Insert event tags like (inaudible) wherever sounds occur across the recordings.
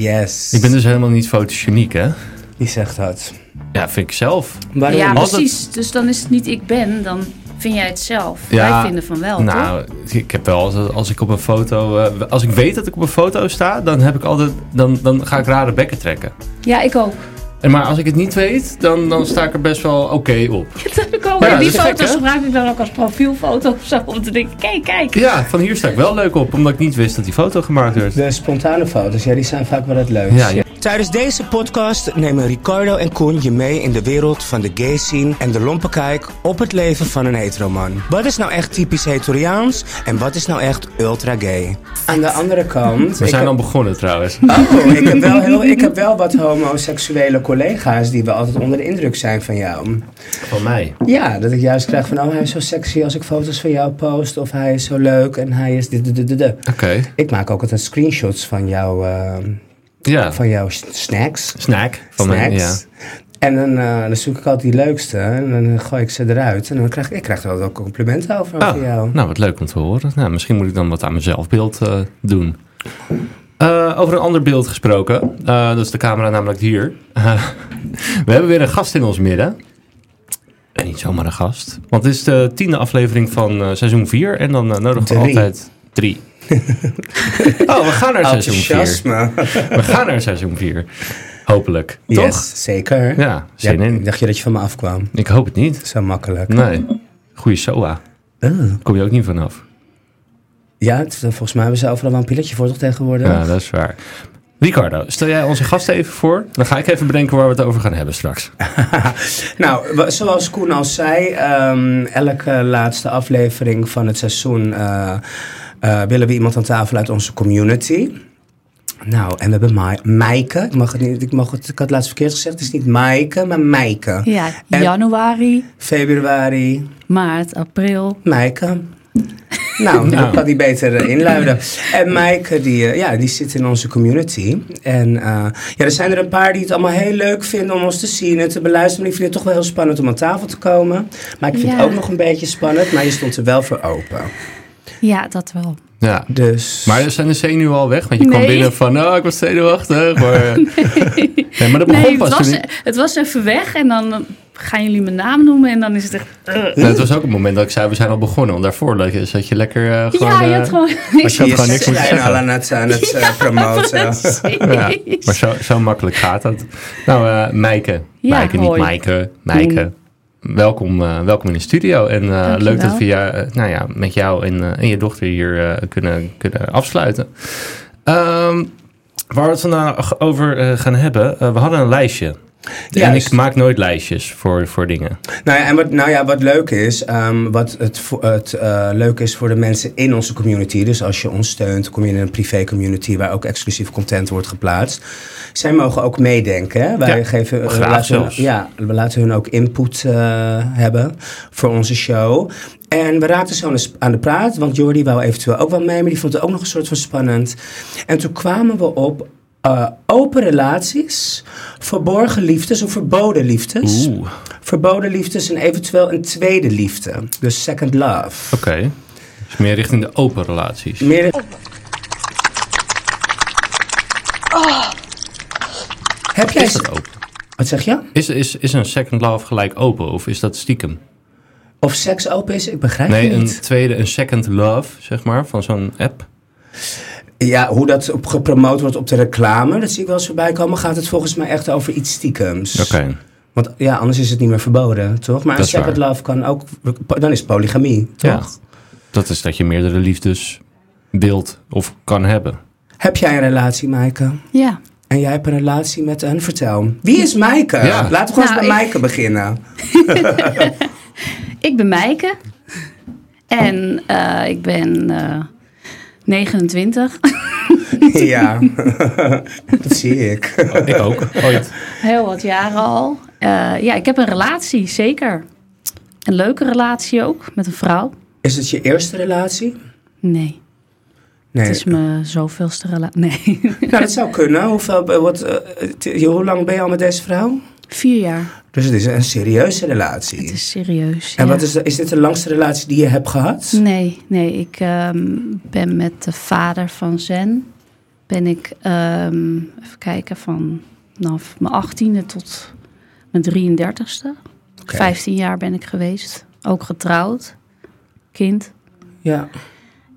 Yes. Ik ben dus helemaal niet fotogeniek, hè? Wie zegt dat? Ja, vind ik zelf. Waarom? Ja, precies. Dus dan is het niet ik ben, dan vind jij het zelf. Ja, Wij vinden van wel, toch? Nou, ik heb wel als, als ik op een foto, eh, als ik weet dat ik op een foto sta, dan heb ik altijd, dan, dan ga ik rare bekken trekken. Ja, ik ook. En maar als ik het niet weet, dan, dan sta ik er best wel oké op. (laughs) Dat heb ik ook. Ja, en die dat is gek, foto's gebruik ik dan ook als profielfoto of zo. Om te denken, kijk, kijk. Ja, van hier sta ik wel leuk op, omdat ik niet wist dat die foto gemaakt werd. De spontane foto's, ja, die zijn vaak wel het leukst. Ja, ja. Tijdens deze podcast nemen Ricardo en Koen je mee in de wereld van de gay scene en de lompe kijk op het leven van een heteroman. Wat is nou echt typisch hetoriaans en wat is nou echt ultra gay? Aan de andere kant... We zijn al begonnen trouwens. Oh, ik heb, wel heel, ik heb wel wat homoseksuele collega's die wel altijd onder de indruk zijn van jou. Van mij. Ja, dat ik juist krijg van, oh hij is zo sexy als ik foto's van jou post. Of hij is zo leuk en hij is dit, dit, dit, dit. Oké. Ik maak ook altijd screenshots van, jou, eh, Ja. van jouw snacks. Snack. Van mij, ja. snacks. En dan, eh, dan zoek ik altijd die leukste en dan gooi ik ze eruit. En dan krijg ik, ik krijg er wel complimenten over, Oh, over jou. nou, wat leuk om te horen. Nou, misschien moet ik dan wat aan mijn zelfbeeld eh, doen. Eh, over een ander beeld gesproken. Eh, dat is de camera namelijk hier. Eh, (laughs) we hebben weer een gast in ons midden. En niet zomaar een gast. Want het is de tiende aflevering van eh, seizoen 4. En dan eh, nodigen we altijd drie. (laughs) oh, we gaan naar seizoen 4. Enthousiasme. (laughs) We gaan naar seizoen 4. Hopelijk. Toch? Yes, zeker. Ja, zin Ja, in. dacht je dat je van me afkwam? Ik hoop het niet. Zo makkelijk. Nee. Goeie SOA. Uh. Kom je ook niet vanaf. Ja, het- volgens mij hebben ze overal wel een pilletje voor toch tegenwoordig? Ja, dat is waar. Ricardo, stel jij onze gast even voor. Dan ga ik even bedenken waar we het over gaan hebben straks. (laughs) Nou, zoals Koen al zei, ehm, elke laatste aflevering van het seizoen eh, eh, willen we iemand aan tafel uit onze community. Nou, en we hebben Ma Maaike. Ik, mag het niet, ik, mag het, ik had het laatst verkeerd gezegd. Het is niet Maaike, maar Maaike. Ja, En- januari, Februari, maart, april. Maaike. (laughs) Nou, Nou. dat kan die beter eh, inluiden. En Maaike, die, eh, ja, die zit in onze community. En ja, er zijn er een paar die het allemaal heel leuk vinden om ons te zien en te beluisteren. Maar ik vind het toch wel heel spannend om aan tafel te komen. Maar ik vind het ook nog een beetje spannend, maar je stond er wel voor open. Ja, dat wel. Ja. Dus... Maar zijn de zenuwen al weg? Want je kwam Nee. binnen van, oh, ik was zenuwachtig. Maar, (laughs) nee. maar dat begon Nee, het pas was, toen... het was even weg en dan gaan jullie mijn naam noemen en dan is het echt... eh. Nou, het was ook het moment dat ik zei, we zijn al begonnen. Want daarvoor zat je lekker eh, gewoon... ja, je eh, had gewoon... was je had je gewoon niks moeten zeggen. aan het, aan het (laughs) promoten. Ja, maar zo, zo makkelijk gaat dat. Nou, eh Meike. Ja, Meike, niet hoi. Meike. Welkom, eh, welkom in de studio. En eh, leuk dat we ja, eh, nou ja, met jou en, en je dochter hier kunnen, kunnen afsluiten. Ehm, waar we het vandaag over gaan hebben. we hadden een lijstje. En ik maak nooit lijstjes voor, voor dingen. Nou ja, en wat, nou ja, wat leuk is, ehm, wat het, het eh, leuk is voor de mensen in onze community. Dus als je ons steunt, kom je in een privé community waar ook exclusief content wordt geplaatst. Zij mogen ook meedenken. Hè? Wij Ja, geven, eh, graag laten hun- ja, we laten hun ook input eh, hebben voor onze show. En we raakten zo aan de, aan de praat, want Jordi wou eventueel ook wel mee, maar die vond het ook nog een soort van spannend. En toen kwamen we op eh, open relaties, verborgen liefdes of verboden liefdes. Oeh, oké. Verboden liefdes en eventueel een tweede liefde. Dus second love. Dus meer richting de open relaties. Meer... Heb jij... Is dat open? Wat zeg je? Is, is, is een second love gelijk open of is dat stiekem? Of seks open is? Ik begrijp Nee, het een niet. tweede, een second love, zeg maar, van zo'n app. Ja, hoe dat op gepromoot wordt op de reclame, dat zie ik wel eens voorbij komen, gaat het volgens mij echt over iets stiekems. Oké. Want ja, anders is het niet meer verboden, toch? Maar een second waar. love kan ook, dan is polygamie, toch? Ja. Dat is dat je meerdere liefdes wilt of kan hebben. Heb jij een relatie, Maaike? Ja. En jij hebt een relatie met een, vertel. Wie is Maaike? Ja. Laten we gewoon eens Nou, bij ik- Maaike beginnen. (laughs) Ik ben Meike. En eh, ik ben eh 29. (laughs) ja, (laughs) dat zie ik. Ik ook, ooit. Heel wat jaren al. Eh, ja, ik heb een relatie, zeker. Een leuke relatie ook, met een vrouw. Is het je eerste relatie? Nee, Nee. het is mijn zoveelste relatie. (laughs) Nee, Nou, dat zou kunnen. Hoeveel, wat, eh, hoe lang ben je al met deze vrouw? Vier jaar. Dus het is een serieuze relatie. Het is serieus. En ja. wat is, de, is dit de langste relatie die je hebt gehad? Nee, nee, ik ehm, ben met de vader van Zen ben ik, ehm, even kijken, van vanaf mijn achttiende tot mijn 33ste. Oké. 15 jaar ben ik geweest. Ook getrouwd. Kind. Ja.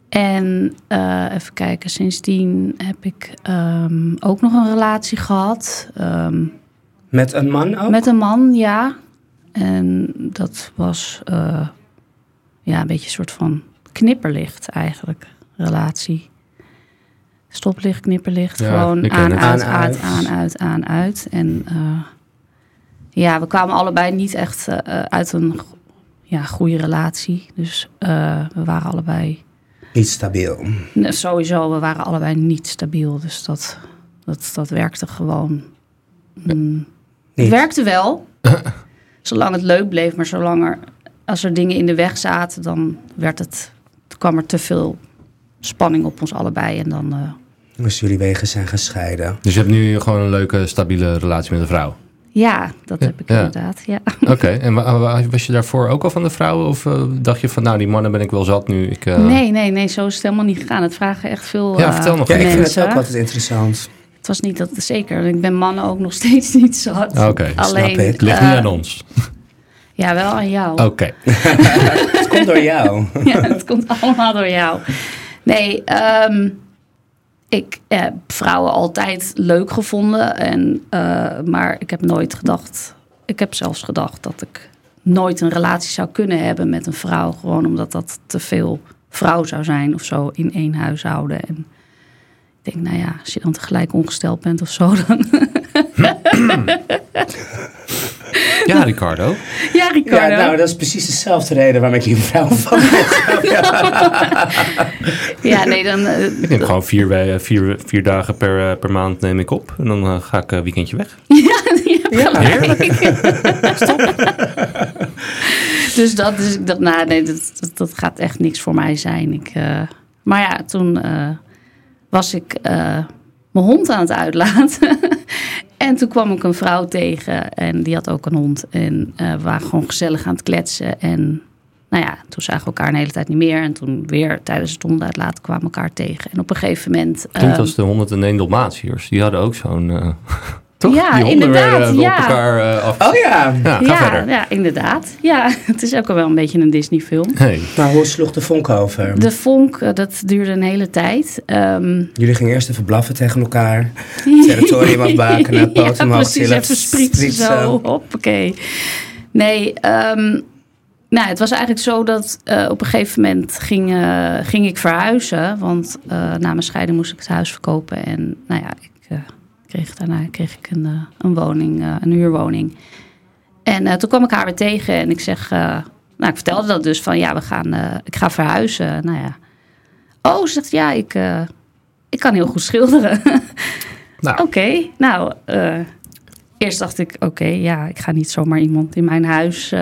En eh, even kijken, sindsdien heb ik ehm, ook nog een relatie gehad. Met een man ook? met een man, ja. En dat was eh, ja, een beetje een soort van knipperlicht eigenlijk, relatie. Stoplicht, knipperlicht, Ja, gewoon aan, uit, Aan, aan, uit. aan, uit, aan, uit. En eh, ja, we kwamen allebei niet echt eh, uit een ja, goede relatie. Dus eh, we waren allebei Niet stabiel. Nee, Sowieso, we waren allebei niet stabiel. Dus dat, dat, dat werkte gewoon. Mm. Het werkte wel, (laughs) zolang het leuk bleef. Maar zolang er, als er dingen in de weg zaten, dan werd het, toen kwam er te veel spanning op ons allebei. En dan, eh, Dus jullie wegen zijn gescheiden. Dus je hebt nu gewoon een leuke, stabiele relatie met een vrouw. ja, dat heb ik Ja. inderdaad. Ja. Oké, (laughs) en wa- wa- was je daarvoor ook al van de vrouwen? Of eh, dacht je van, nou, die mannen ben ik wel zat nu? Ik, eh, Nee, nee, nee, zo is het helemaal niet gegaan. Het vragen echt veel Ja, vertel nog Ja, ik vind het ook altijd interessant. Het was niet dat, zeker. Ik ben mannen ook nog steeds (laughs) niet zat. Oké, snap Alleen, ik. Het ligt eh, niet aan ons. (laughs) Ja, wel aan jou. Oké. (laughs) Het komt door jou. Ja, het komt allemaal door jou. Nee, ehm, ik heb vrouwen altijd leuk gevonden. En, eh, maar ik heb nooit gedacht... Ik heb zelfs gedacht dat ik nooit een relatie zou kunnen hebben met een vrouw. Gewoon omdat dat te veel vrouw zou zijn of zo in één huishouden. En ik denk, nou ja, als je dan tegelijk ongesteld bent of zo, dan... (laughs) Ja, Ricardo. Ja, Ricardo. Ja, nou, dat is precies dezelfde reden waarom ik hier vrouw van. (laughs) Ja, nee, dan... eh, Ik neem gewoon vier, wij- vier, vier dagen per, eh, per maand neem ik op. En dan eh, ga ik een weekendje weg. (laughs) Ja. dus dat is dat, nou, nee, dat, dat, dat gaat echt niks voor mij zijn. Ik, eh, maar ja, toen eh, was ik eh, mijn hond aan het uitlaten. (laughs) en toen kwam ik een vrouw tegen en die had ook een hond. En eh, we waren gewoon gezellig aan het kletsen. En nou ja, toen zagen we elkaar een hele tijd niet meer. En toen weer tijdens het hondenuitlaten kwamen we elkaar tegen. En op een gegeven moment... Klinkt eh, als de 101 Dalmatiërs. Die hadden ook zo'n... eh, (laughs) toch? Ja, Die honden inderdaad, werden ja. op elkaar eh, af... Oh ja. Ja, ga ja, verder. ja, inderdaad. Ja, (laughs) het is ook wel een beetje een Disney-film. Hey. Maar hoe sloeg de vonk over? De vonk, eh, dat duurde een hele tijd. Ehm, Jullie gingen eerst even blaffen tegen elkaar. (laughs) Territorium afbakenen, (laughs) ja, poten omhoog precies, even spritsen zo. Hoppakee. Nee, ehm, nou, het was eigenlijk zo dat eh, op een gegeven moment ging, eh, ging ik verhuizen. Want eh, na mijn scheiding moest ik het huis verkopen. En nou ja, ik eh, kreeg, daarna kreeg ik een, eh, een woning, eh, een huurwoning. En eh, toen kwam ik haar weer tegen en ik zeg... nou, ik vertelde dat dus van, ja, we gaan, ik ga verhuizen. Nou ja. Oh, ze zegt, ja, ik, ik kan heel goed schilderen. (laughs) Nou, Oké, nou, eerst dacht ik, oké, ja, ik ga niet zomaar iemand in mijn huis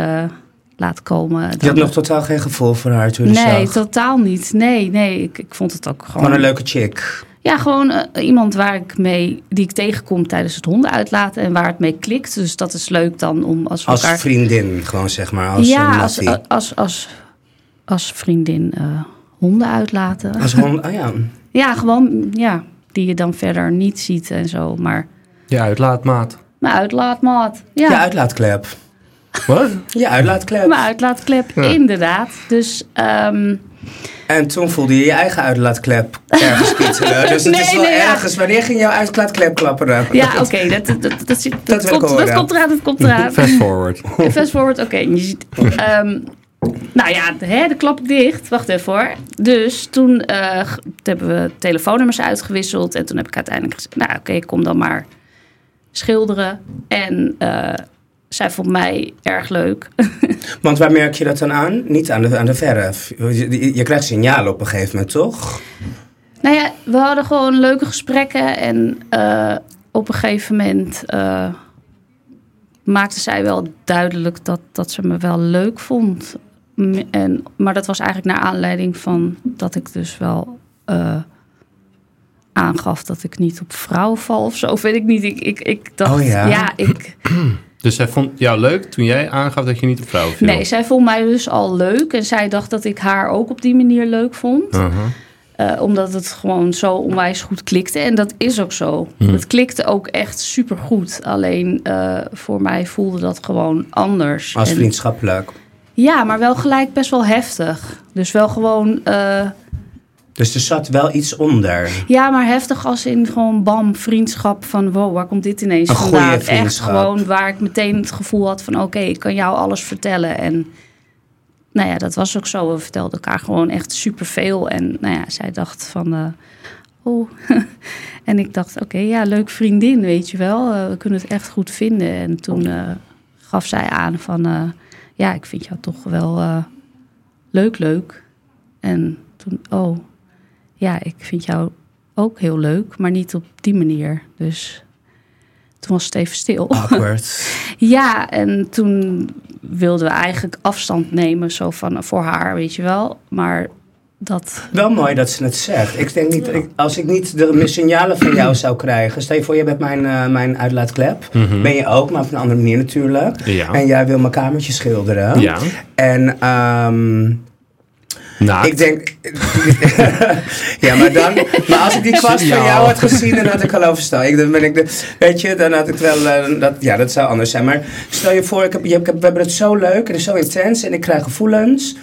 laten komen. Je had nog totaal geen gevoel voor haar toen je Nee, zag. totaal niet. Nee, nee, ik, ik vond het ook gewoon... Gewoon een leuke chick. Ja, gewoon eh, iemand waar ik mee, die ik tegenkom tijdens het honden uitlaten en waar het mee klikt. Dus dat is leuk dan om als Als elkaar... vriendin, gewoon zeg maar. Als ja, een als, mattie. als, als, als vriendin eh, honden uitlaten. Als hond, oh ja. (laughs) Ja, gewoon, ja, die je dan verder niet ziet en zo. Maar je uitlaatmaat. mijn uitlaatmaat. Je Ja, uitlaatklep. Wat? (laughs) Je uitlaatklep. mijn uitlaatklep, Ja. inderdaad. Dus ehm, En toen voelde je je eigen uitlaatklep ergens kietelen. (laughs) Dus het Nee, is wel nee, ja. ergens. Wanneer ging jouw uitlaatklep klapperen? ja, oké, dat, dat, dat, komt, dat komt eraan, dat komt eraan. (laughs) Fast forward. (laughs) Fast forward, oké. je ziet- ehm, nou ja, de, hè, de klap dicht. Wacht even hoor. Dus toen eh, g- hebben we telefoonnummers uitgewisseld. En toen heb ik uiteindelijk gezegd, nou oké, kom dan maar schilderen. En eh, zij vond mij erg leuk. (laughs) Want waar merk je dat dan aan? Niet aan de, aan de verf. Je, je- krijgt signalen op een gegeven moment, toch? nou ja, we hadden gewoon leuke gesprekken. En eh, op een gegeven moment eh, maakte zij wel duidelijk dat, dat ze me wel leuk vond. En, maar dat was eigenlijk naar aanleiding van dat ik dus wel eh, aangaf dat ik niet op vrouw val of zo. Of (laughs) weet ik niet. Ik, ik, ik dacht, Oh ja? ik, (clears throat) Dus zij vond jou leuk toen jij aangaf dat je niet op vrouwen viel? nee, zij vond mij dus al leuk. En zij dacht dat ik haar ook op die manier leuk vond. Uh-huh. Eh, omdat het gewoon zo onwijs goed klikte. En dat is ook zo. Het klikte ook echt super goed. Alleen eh, voor mij voelde dat gewoon anders. Als En- vriendschappelijk. Ja, maar wel gelijk best wel heftig. Dus wel gewoon. Dus er zat wel iets onder. ja, maar heftig als in gewoon bam, vriendschap van wow, waar komt dit ineens Een vandaan? Echt gewoon waar ik meteen het gevoel had van oké, ik kan jou alles vertellen. En nou ja, dat was ook zo. We vertelden elkaar gewoon echt superveel. En nou ja, zij dacht van eh, oh. (laughs) en ik dacht oké, ja, leuk vriendin, weet je wel. Eh, we kunnen het echt goed vinden. En toen eh, gaf zij aan van ja, ik vind jou toch wel leuk, leuk. En toen, oh, ja, ik vind jou ook heel leuk, maar niet op die manier. Dus toen was het even stil. (laughs) Awkward. Ja, en toen wilden we eigenlijk afstand nemen, zo van voor haar, weet je wel. Maar dat, Wel mooi dat ze het zegt. Ik denk niet, ik- als ik niet de signalen van jou zou krijgen. Stel je voor, je bent mijn, eh, mijn uitlaatklep. Ben je ook, maar op een andere manier natuurlijk. Ja. En jij wil mijn kamertje schilderen. Ja. En ehm, Naakt. ik denk. (laughs) ja, maar dan. Maar als ik die kwast van jou had gezien, dan had ik al overstaan. Ik, dan ben ik de, weet je, dan had ik wel. eh, dat, ja, dat zou anders zijn. Maar stel je voor, ik heb, je hebt- we hebben het zo leuk en het is zo intens en ik krijg gevoelens.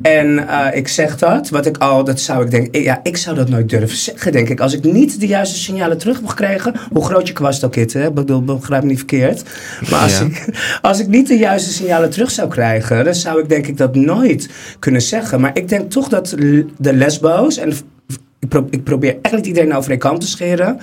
En eh, ik zeg dat, wat ik al, dat zou ik denken, ja, ik zou dat nooit durven zeggen, denk ik. Als ik niet de juiste signalen terug heb gekregen, hoe groot je kwast ook is, hè? Ik bedoel, begrijp me niet verkeerd. Maar als, Ja. ik, als ik niet de juiste signalen terug zou krijgen, dan zou ik denk ik dat nooit kunnen zeggen. Maar ik denk toch dat de lesbo's, en ik, pro- ik probeer niet iedereen over een kant te scheren,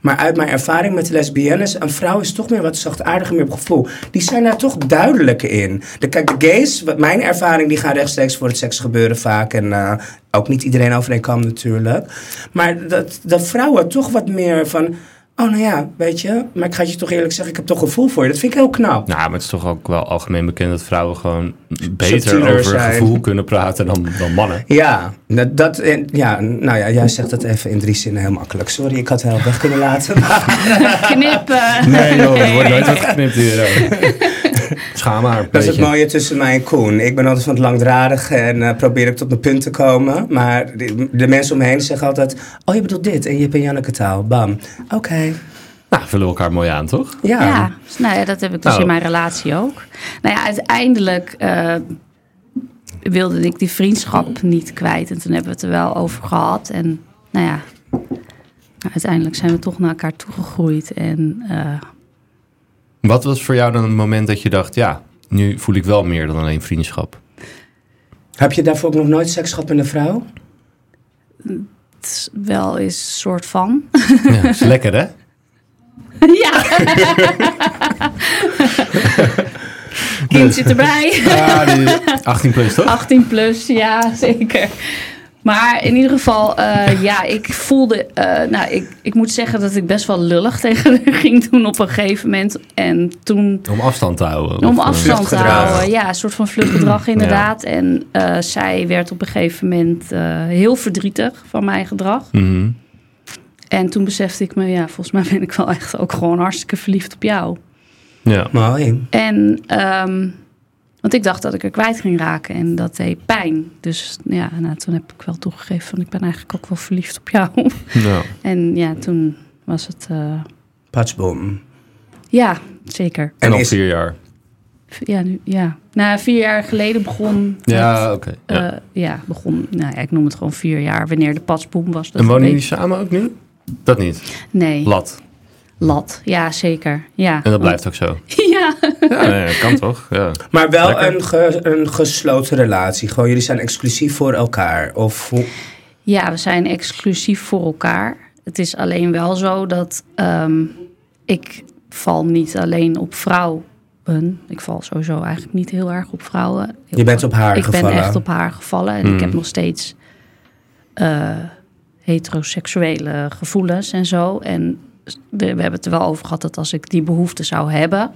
maar uit mijn ervaring met lesbiennes, een vrouw is toch meer wat zachtaardiger, meer op gevoel. Die zijn daar toch duidelijker in. De, kijk, de gays, wat mijn ervaring, die gaan rechtstreeks voor het seks gebeuren vaak. En eh, ook niet iedereen over een kam natuurlijk. Maar dat, dat vrouwen toch wat meer van... Oh, nou ja, weet je, maar ik ga je toch eerlijk zeggen, ik heb toch gevoel voor je. Dat vind ik heel knap. Nou, maar het is toch ook wel algemeen bekend dat vrouwen gewoon beter Subtieler over zijn. gevoel kunnen praten dan, dan mannen. Ja, dat, dat, en- ja, nou ja, jij zegt dat even in drie zinnen heel makkelijk. Sorry, ik had het heel weg kunnen laten. Maar (laughs) knippen. Nee joh, er wordt nooit wat geknipt hier. (laughs) (laughs) Schaam maar een dat is het mooie tussen mij en Koen. Ik ben altijd van het langdradig en eh, probeer ik tot mijn punt te komen. Maar de, de mensen om me heen zeggen altijd... Oh, je bedoelt dit en je hebt een Janneke taal. Bam. Oké. Nou, vullen we elkaar mooi aan, toch? Ja. Ja, nou ja, dat heb ik dus Nou. in mijn relatie ook. Nou ja, uiteindelijk eh, wilde ik die vriendschap niet kwijt. En toen hebben we het er wel over gehad. En nou ja, nou, uiteindelijk zijn we toch naar elkaar toegegroeid. En eh, Wat was voor jou dan het moment dat je dacht, ja, nu voel ik wel meer dan alleen vriendschap? Heb je daarvoor ook nog nooit seks gehad met een vrouw? het is wel eens een soort van. Ja, is lekker hè? (laughs) ja. Kind zit erbij. Ja, die 18 (laughs) plus toch? 18 plus, ja, zeker. Maar in ieder geval, eh, (laughs) ja, ik voelde... eh, nou, ik, ik moet zeggen dat ik best wel lullig (laughs) tegen haar ging doen op een gegeven moment. En toen... Om afstand te houden. Om eh, afstand te houden. Ja, een soort van vluchtgedrag (clears throat) inderdaad. En eh, zij werd op een gegeven moment eh, heel verdrietig van mijn gedrag. mhm. En toen besefte ik me, ja, volgens mij ben ik wel echt ook gewoon hartstikke verliefd op jou. Ja. Mooi. En, ehm, want ik dacht dat ik er kwijt ging raken en dat deed pijn. Dus ja, nou, toen heb ik wel toegegeven van ik ben eigenlijk ook wel verliefd op jou. ja. (laughs) en ja, toen was het, eh, Patsboom. ja, zeker. En En al is- vier jaar. Ja, nu, ja. Nou, vier jaar geleden begon Ja, oké. eh, ja. ja. begon, nou ja, ik noem het gewoon vier jaar, wanneer de patsboom was. Dat en wonen jullie samen ook nu? Dat niet. Nee, Lat. Lat. Ja, zeker. Ja. En dat blijft ook zo. (laughs) Ja. Ja, nee, dat kan toch? Ja. Maar wel Lekker. een, ge- een gesloten relatie. Gewoon, jullie zijn exclusief voor elkaar. Of hoe... Ja, we zijn exclusief voor elkaar. Het is alleen wel zo dat ehm, ik val niet alleen op vrouwen. Ik val sowieso eigenlijk niet heel erg op vrouwen. Je bent op haar ik gevallen. ben echt op haar gevallen. En Hmm. ik heb nog steeds eh, heteroseksuele gevoelens en zo. En we hebben het er wel over gehad dat als ik die behoefte zou hebben,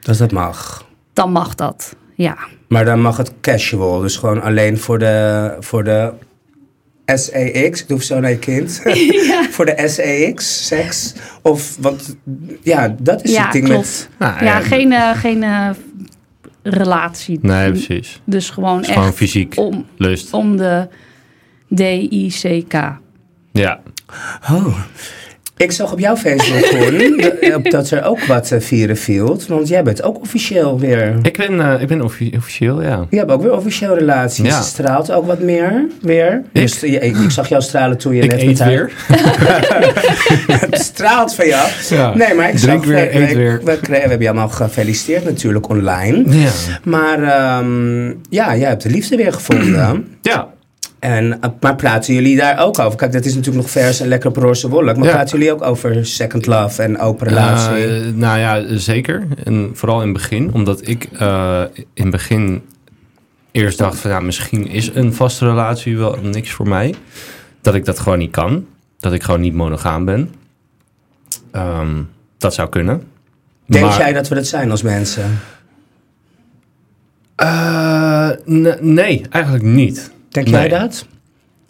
Dat dat mag. dan mag dat. Ja, Maar dan mag het casual. Dus gewoon alleen voor de, voor de SAX. Ik doe zo naar je kind. (laughs) voor de SAX, seks. Of, want ja, dat is ja het ding klopt. met... Nou, ja, ja, geen, eh, geen eh, relatie. Nee, precies. Dus gewoon echt gewoon fysiek. om, Lust. om de D-I-C-K. Ja. Oh. Ik zag op jouw Facebook, Koen, (laughs) dat- er ook wat eh, vieren viel. Want jij bent ook officieel weer... Ik ben, eh, ik ben offi- officieel, ja. Je hebt ook weer officieel relaties. Ja. Je straalt ook wat meer. Weer. Ik? Dus ik, ik zag jou stralen toen je Ik net eet met haar- weer. (laughs) Het straalt van jou. Ja. Nee, maar ik Drink zag... weer, we, eet we- weer. We hebben je allemaal gefeliciteerd natuurlijk online. Ja. Maar ehm, ja, jij hebt de liefde weer gevonden. Ja. En, eh, maar praten jullie daar ook over? Kijk, dat is natuurlijk nog vers en lekker op roze wolk. Maar Ja. praten jullie ook over second love en open relatie? Eh, nou ja, zeker. En vooral in het begin. Omdat ik eh, in het begin eerst dacht van... Ja, misschien is een vaste relatie wel niks voor mij. Dat ik dat gewoon niet kan. Dat ik gewoon niet monogaam ben. Ehm, dat zou kunnen. Denk Maar- jij dat we dat zijn als mensen? Nee, eigenlijk niet. Denk Nee. jij dat?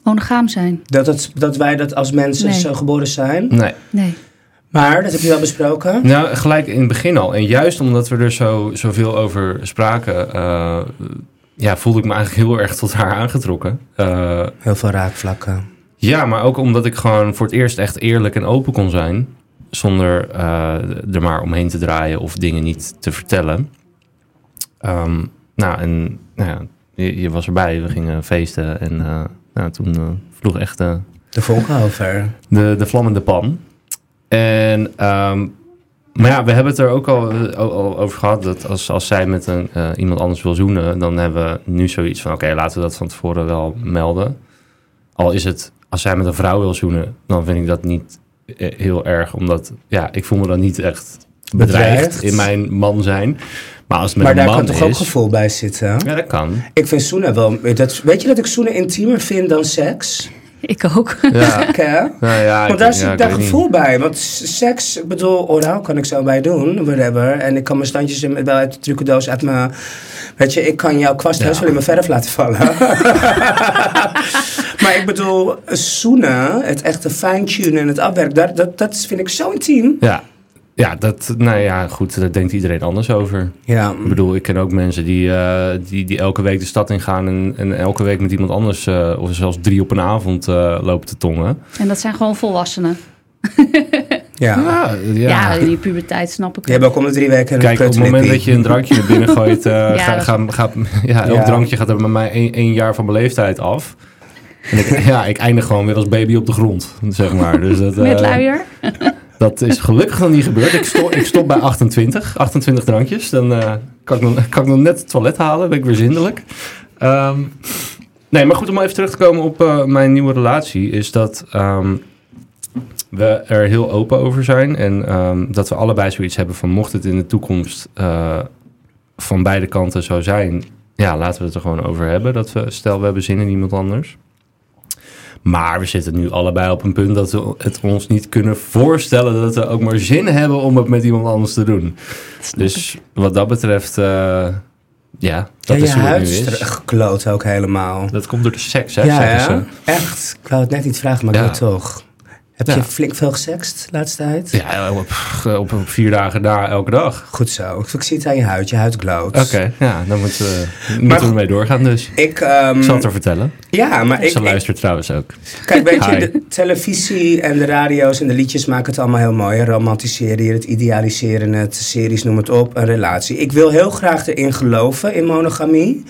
Monogaam zijn? Dat, het, dat wij dat als mensen Nee. zo geboren zijn? Nee. Nee. Maar, dat heb je wel besproken? Nou, gelijk in het begin al. En juist omdat we er zo, zoveel over spraken... eh, ja, voelde ik me eigenlijk heel erg tot haar aangetrokken. Eh, Heel veel raakvlakken. Ja, maar ook omdat ik gewoon voor het eerst echt eerlijk en open kon zijn. Zonder eh, er maar omheen te draaien of dingen niet te vertellen. Ehm, nou, en nou ja, je, je was erbij. We gingen feesten. En eh, nou, toen eh, vloog echt eh, De vonken over. de, de vlammende pan. En, ehm, maar ja, we hebben het er ook al, over gehad. Dat als, als zij met een, iemand anders wil zoenen, dan hebben we nu zoiets van: oké, laten we dat van tevoren wel melden. Al is het, als zij met een vrouw wil zoenen, dan vind ik dat niet heel erg. Omdat, ja, ik voel me dan niet echt bedreigd, Bedreigd. in mijn man zijn. Maar als het met Maar een daar man kan toch ook gevoel bij zitten? Ja, dat kan. Ik vind zoenen wel... Dat, weet je dat ik zoenen intiemer vind dan seks? Ik ook. (laughs) Ja, Gek, hè? nou ja, Want daar zit daar niet. gevoel bij. Want seks, ik bedoel, oraal kan ik zo bij doen, whatever. En ik kan mijn standjes in, wel uit de trucendoos uit mijn... Weet je, ik kan jouw kwast Ja. wel in mijn verf laten vallen. (laughs) maar ik bedoel, zoenen, het echte fine-tunen en het afwerken, dat, dat, dat vind ik zo intiem. Ja. Ja, dat, nou ja, goed, daar denkt iedereen anders over. Ja, Ik bedoel, ik ken ook mensen die, eh, die, die elke week de stad ingaan en, en elke week met iemand anders, eh, of zelfs drie op een avond, eh, lopen te tongen. En dat zijn gewoon volwassenen. (laughs) ja. Ja, Ja, in die puberteit snap ik hebben ook om de drie weken een Kijk, op het moment dat je een drankje naar binnen gooit, eh (laughs) ga, ga, ga- ja, elk Ja. drankje gaat er bij mij één, één jaar van mijn leeftijd af. En ik, (laughs) ja, ik eindig gewoon weer als baby op de grond, zeg maar. Dus dat, Met luier. Dat is gelukkig nog niet gebeurd. Ik stop, ik stop bij 28, 28 drankjes. Dan eh, kan, ik nog, kan ik nog net het toilet halen. Ben ik weer zindelijk. Ehm, nee, maar goed, om even terug te komen op eh, mijn nieuwe relatie. Is dat ehm, we er heel open over zijn. En ehm, dat we allebei zoiets hebben van... mocht het in de toekomst eh, van beide kanten zo zijn... ja, laten we het er gewoon over hebben. Dat we, stel, we hebben zin in iemand anders. Maar we zitten nu allebei op een punt dat we het ons niet kunnen voorstellen dat we ook maar zin hebben om het met iemand anders te doen. Dus wat dat betreft, eh, ja, dat ja, is hoe het nu is is. gekloot ook helemaal. Dat komt door de seks, hè, ja, zeggen ja, ze. echt. Ik wou het net niet vragen, maar ik Ja. doe het toch. Heb je flink veel gesext de laatste tijd? Ja, op, op, op vier dagen na elke dag. Goed zo. Ik zie het aan je huid. Je huid gloot. Oké, ja, dan moeten we, moeten we ermee doorgaan dus. Ik, ehm, Ik zal het er vertellen. ja, maar ik, Ze luistert trouwens ook. kijk, weet je, de televisie en de radio's en de liedjes maken het allemaal heel mooi. Romantiseren je het, idealiseren het, series, noem het op, een relatie. Ik wil heel graag erin geloven, in monogamie.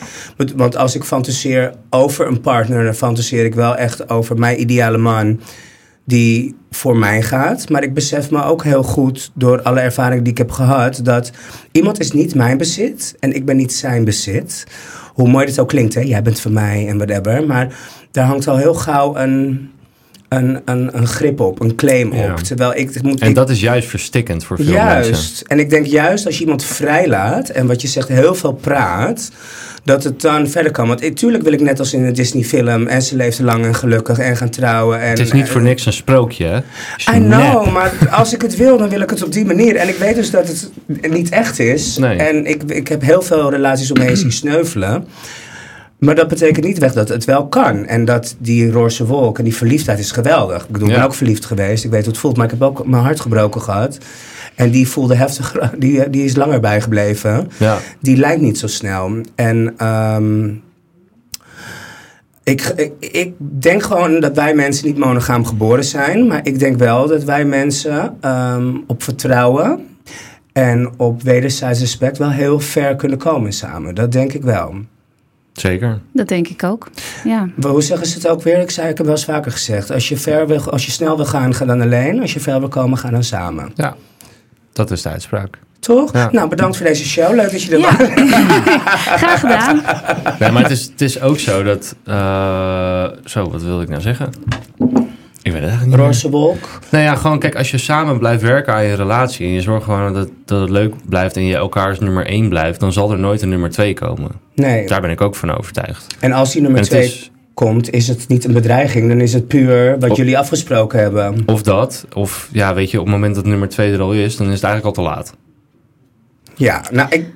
Want als ik fantaseer over een partner, dan fantaseer ik wel echt over mijn ideale man die voor mij gaat. Maar ik besef me ook heel goed door alle ervaringen die ik heb gehad... dat iemand is niet mijn bezit en ik ben niet zijn bezit. Hoe mooi dit ook klinkt, hè? Jij bent van mij en whatever. Maar daar hangt al heel gauw een, een, een, een grip op, een claim Ja. op. Terwijl ik... Het moet, En ik- dat is juist verstikkend voor veel Juist. mensen. En ik denk juist als je iemand vrijlaat en wat je zegt heel veel praat, dat het dan verder kan. Want natuurlijk wil ik net als in een Disney-film en ze leefde lang en gelukkig en gaan trouwen. En, Het is niet voor niks een sprookje, hè? I know, maar als ik het wil, dan wil ik het op die manier. En ik weet dus dat het niet echt is. Nee. En ik, ik heb heel veel relaties om me heen zien sneuvelen. Maar dat betekent niet weg dat het wel kan. En dat die roze wolk en die verliefdheid is geweldig. Ik bedoel, ik Ja. ben ook verliefd geweest. Ik weet hoe het voelt. Maar ik heb ook mijn hart gebroken gehad. En die voelde heftig. (laughs) Die, die is langer bijgebleven. Ja. Die lijkt niet zo snel. En ehm, Ik, ik, ik denk gewoon dat wij mensen niet monogaam geboren zijn. Maar ik denk wel dat wij mensen ehm, op vertrouwen en op wederzijds respect wel heel ver kunnen komen samen. Dat denk ik wel. Zeker. Dat denk ik ook. Ja. Maar hoe zeggen ze het ook weer? Ik zei, ik heb wel eens vaker gezegd. Als je, ver wil, als je snel wil gaan, ga dan alleen. Als je ver wil komen, ga dan samen. Ja, dat is de uitspraak. Toch? Ja. Nou, bedankt voor deze show. Leuk dat je er Ja. was. (laughs) Graag gedaan. Nee, maar het is, het is ook zo dat... eh, zo, wat wilde ik nou zeggen? Ik weet het eigenlijk niet meer. Roze wolk. Nou ja, gewoon kijk, als je samen blijft werken aan je relatie... en je zorgt gewoon dat, dat het leuk blijft... en je elkaars nummer één blijft... dan zal er nooit een nummer twee komen. Nee. Daar ben ik ook van overtuigd. En als die nummer En het twee is komt, is het niet een bedreiging. Dan is het puur wat Of- jullie afgesproken hebben. of dat, of ja, weet je, op het moment dat nummer twee er al is... dan is het eigenlijk al te laat. Ja, nou, ik,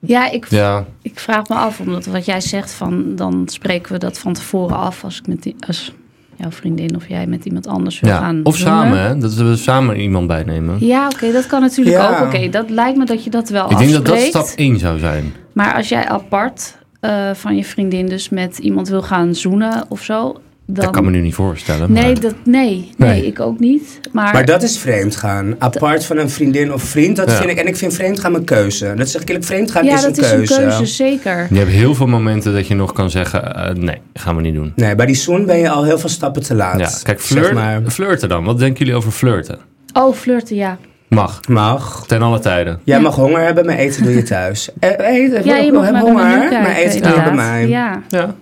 Ja, ik, Ja, ik vraag me af, omdat wat jij zegt van dan spreken we dat van tevoren af als ik met die, als jouw vriendin of jij met iemand anders wil ja. gaan. of samen, hè? Dat we samen iemand bijnemen. Ja, oké, dat kan natuurlijk Ja. ook. Oké, dat lijkt me dat je dat wel Ik denk dat dat stap 1 zou zijn. Maar als jij apart eh, van je vriendin dus met iemand wil gaan zoenen of zo, dan... Dat kan me nu niet voorstellen. Nee, maar- dat, nee, nee, Nee. ik ook niet. Maar, maar dat is vreemd gaan. Apart van een vriendin of vriend, dat Ja. vind ik. En ik vind vreemd gaan mijn keuze. Dat zeg ik eerlijk, vreemd gaan ja, is, dat een is keuze. een keuze, zeker. Je hebt heel veel momenten dat je nog kan zeggen... eh, nee, gaan we niet doen. Nee, bij die zoen ben je al heel veel stappen te laat. Ja, kijk, Zeg maar. flirten dan. Wat denken jullie over flirten? Oh, flirten, ja. Mag. Mag. Ten alle tijden. Jij Ja. mag honger hebben, maar eten doe je thuis. Eh, eten, Ja, je mag heb honger, kijken, maar eten doe je bij mij. Ja. Ja.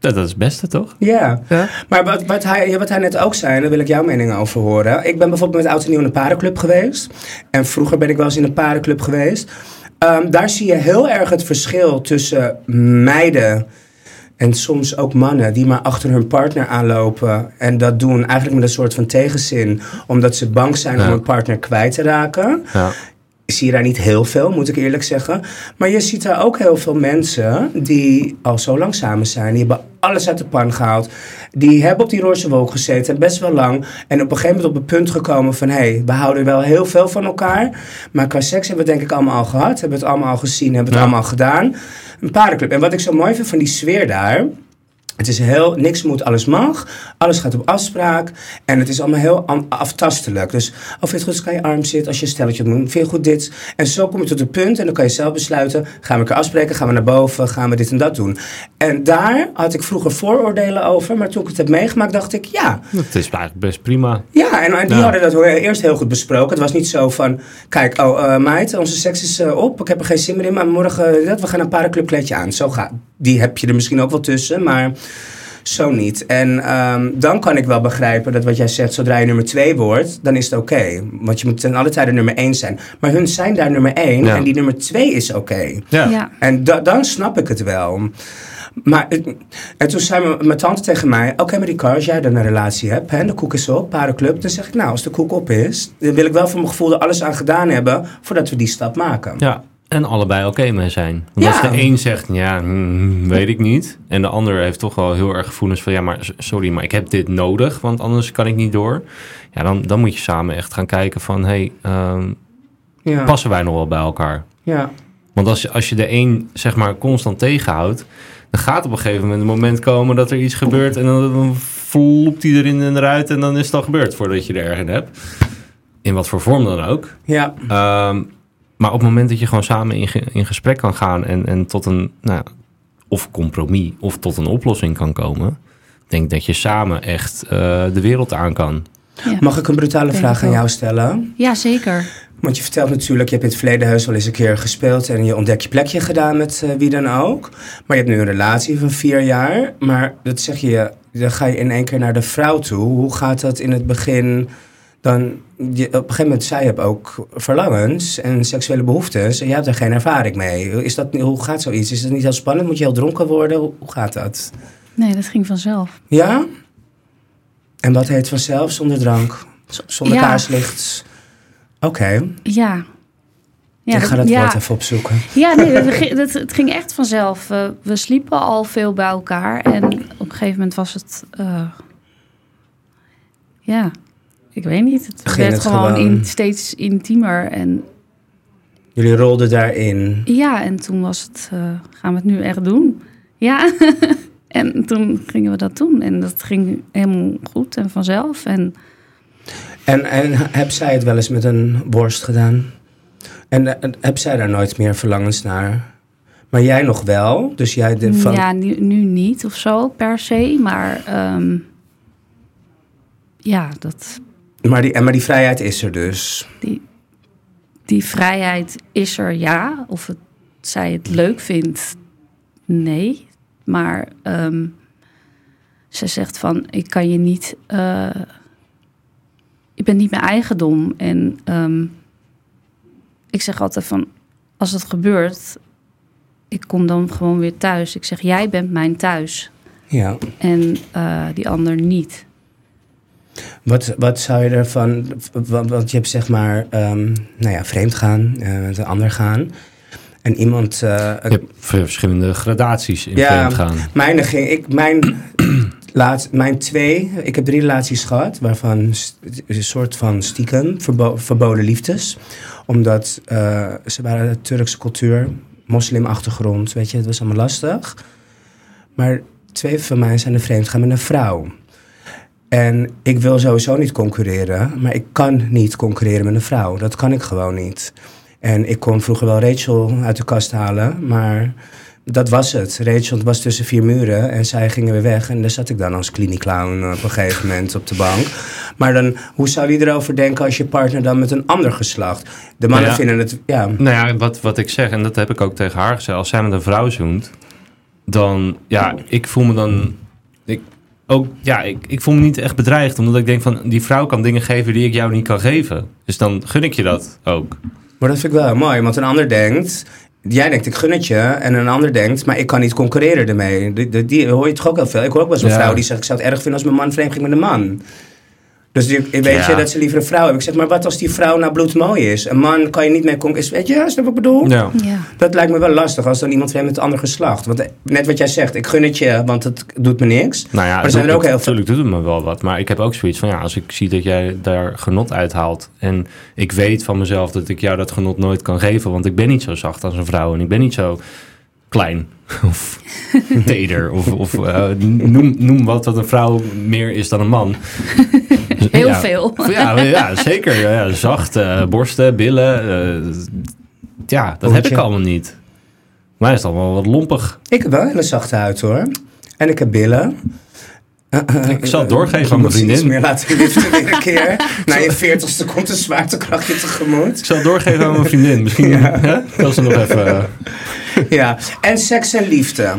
Dat, dat is het beste, toch? Ja. Ja. Maar wat, wat, hij, wat hij net ook zei, daar wil ik jouw mening over horen. Ik ben bijvoorbeeld met Oud en Nieuw in een parenclub geweest. En vroeger ben ik wel eens in een parenclub geweest. Ehm, daar zie je heel erg het verschil tussen meiden en soms ook mannen die maar achter hun partner aanlopen. En dat doen eigenlijk met een soort van tegenzin, omdat ze bang zijn Ja. om hun partner kwijt te raken Ja. zie je daar niet heel veel, moet ik eerlijk zeggen. Maar je ziet daar ook heel veel mensen die al zo lang samen zijn. Die hebben alles uit de pan gehaald. Die hebben op die roze wolk gezeten, best wel lang. En op een gegeven moment op het punt gekomen van... hé, hey, we houden wel heel veel van elkaar. Maar qua seks hebben we het denk ik allemaal al gehad. Hebben we het allemaal al gezien, hebben we het Ja. allemaal gedaan. Een parenclub. En wat ik zo mooi vind van die sfeer daar... Het is heel, niks moet, alles mag. Alles gaat op afspraak. En het is allemaal heel aftastelijk. Dus, of vind je het goed als ik aan je arm zit, als je een stelletje moet, vind je het goed dit. En zo kom je tot het punt en dan kan je zelf besluiten. Gaan we elkaar afspreken, gaan we naar boven, gaan we dit en dat doen. En daar had ik vroeger vooroordelen over. Maar toen ik het heb meegemaakt, dacht ik, ja. Dat is eigenlijk best prima. Ja, en, en die Ja. hadden dat eerst heel goed besproken. Het was niet zo van, kijk, oh eh meid, onze seks is eh, op. Ik heb er geen zin meer in, maar morgen, dat, we gaan een parenclubkleedje aan. Zo gaat. Die heb je er misschien ook wel tussen, maar zo niet. En ehm, dan kan ik wel begrijpen dat wat jij zegt, zodra je nummer twee wordt, dan is het oké. Want je moet ten alle tijde nummer één zijn. Maar hun zijn daar nummer één Ja. en die nummer twee is oké. Ja. Ja. En da- dan snap ik het wel. Maar, het- en toen zei mijn, mijn tante tegen mij... Oké, maar die als jij dan een relatie hebt... Hè, de koek is op, parenclub... dan zeg ik, nou, als de koek op is... dan wil ik wel voor mijn gevoel er alles aan gedaan hebben... voordat we die stap maken. Ja. En allebei oké mee zijn. Want Ja. als de een zegt, ja, hmm, weet ik niet. En de ander heeft toch wel heel erg gevoelens van, ja, maar sorry, maar ik heb dit nodig, want anders kan ik niet door. Ja, dan, dan moet je samen echt gaan kijken van, hey, ehm, Ja, passen wij nog wel bij elkaar? ja. Want als je, als je de een, zeg maar, constant tegenhoudt, dan gaat op een gegeven moment een moment komen dat er iets gebeurt en dan, dan vloept hij erin en eruit en dan is het al gebeurd voordat je er erg in hebt. In wat voor vorm dan ook. ja. Ehm, maar op het moment dat je gewoon samen in, ge- in gesprek kan gaan en, en tot een nou, of compromis of tot een oplossing kan komen, denk ik dat je samen echt eh, de wereld aan kan. Ja. Mag ik een brutale Denk vraag aan jou stellen? ja, zeker. Want je vertelt natuurlijk, je hebt in het verleden heus wel eens een keer gespeeld... en je ontdek je plekje gedaan met eh, wie dan ook. Maar je hebt nu een relatie van vier jaar. Maar dat zeg je, dan ga je in één keer naar de vrouw toe. Hoe gaat dat in het begin... Dan, je, op een gegeven moment, zij hebt ook verlangens en seksuele behoeftes... en jij hebt er geen ervaring mee. Is dat, hoe gaat zoiets? Is dat niet heel spannend? Moet je heel dronken worden? Hoe, hoe gaat dat? Nee, dat ging vanzelf. Ja? En wat heet vanzelf zonder drank? Zonder Ja. kaarslicht? Oké. Ja. Ja, ik ga dat ja. woord even opzoeken. Ja, nee, dat, ging- dat, het ging echt vanzelf. We, we sliepen al veel bij elkaar. En op een gegeven moment was het... eh, ja, ik weet niet. Het Ging werd het gewoon, gewoon- in, steeds intiemer. En Jullie rolden daarin. ja, en toen was het... eh, gaan we het nu echt doen? Ja, (laughs) En toen gingen we dat doen. En dat ging helemaal goed en vanzelf. En En, en heb zij het wel eens met een worst gedaan? En, en heb zij daar nooit meer verlangens naar? Maar jij nog wel? Dus jij de, van... ja, nu, nu niet of zo per se. Maar ehm, ja, dat, Maar, die, en maar die vrijheid is er dus. die, die vrijheid is er ja. Of het, zij het leuk vindt, nee. Maar ehm, ze zegt van, ik kan je niet... eh je bent niet mijn eigendom. En ehm, ik zeg altijd van, als het gebeurt... Ik kom dan gewoon weer thuis. Ik zeg, jij bent mijn thuis. Ja. En eh, die ander niet. Wat, wat zou je ervan... Want, want je hebt zeg maar, ehm, nou ja, vreemd gaan, eh, met een ander gaan. En iemand... eh, Je hebt verschillende gradaties in Ja, vreemd gaan. Mijn, ging, ik, mijn, (clears throat) laat, mijn twee, ik heb drie relaties gehad, waarvan een soort van stiekem verbo- verboden liefdes. Omdat eh, ze waren de Turkse cultuur, moslimachtergrond, weet je, het was allemaal lastig. Maar twee van mij zijn er vreemd gaan met een vrouw. En ik wil sowieso niet concurreren, maar ik kan niet concurreren met een vrouw. Dat kan ik gewoon niet. En ik kon vroeger wel Rachel uit de kast halen, maar dat was het. Rachel was tussen vier muren en zij gingen weer weg. En daar zat ik dan als klinieclown op een gegeven moment op de bank. Maar dan, hoe zou je erover denken als je partner dan met een ander geslacht? De mannen Ja. vinden het, ja, Nou ja, wat, wat ik zeg, en dat heb ik ook tegen haar gezegd. Als zij met een vrouw zoent, dan, ja, ik voel me dan... Ik, ook, ja, ik, ik voel me niet echt bedreigd. Omdat ik denk van, die vrouw kan dingen geven die ik jou niet kan geven. Dus dan gun ik je dat ook. Maar dat vind ik wel mooi, want een ander denkt... Jij denkt, ik gun het je. En een ander denkt, maar ik kan niet concurreren ermee. Die, die, die hoor je toch ook heel veel. Ik hoor ook wel een Ja. vrouw die zegt... ik zou het erg vinden als mijn man vreemd ging met een man. Dus die, weet Ja. je, dat ze liever een vrouw hebben. Ik zeg, maar wat als die vrouw nou bloedmooi is? Een man kan je niet mee concurreren. Weet je, snap je wat ik bedoel? Ja. Ja. Dat lijkt me wel lastig als dan iemand vreemd met een ander geslacht. Want eh, net wat jij zegt, ik gun het je, want het doet me niks. Nou ja, Maar er zijn er ook heel veel- Natuurlijk doet het me wel wat. Maar ik heb ook zoiets van, ja, als ik zie dat jij daar genot uithaalt. En ik weet van mezelf dat ik jou dat genot nooit kan geven. Want ik ben niet zo zacht als een vrouw. En ik ben niet zo klein. (laughs) Of teder. Of, of eh, noem, noem wat wat een vrouw meer is dan een man. (laughs) Heel Ja. veel. Ja, ja zeker. Ja, ja, zacht, eh, borsten, billen. eh, ja, dat heb ik allemaal niet. Maar is het allemaal wat lompig. Ik heb wel een hele zachte huid hoor. En ik heb billen. Ik zal het doorgeven aan mijn vriendin. meer laten liften weer een keer. Na je veertigste komt een zwaartekrachtje tegemoet. Ik zal het doorgeven aan mijn vriendin. Misschien hè, kan ze nog even... (laughs) Ja, en seks en liefde.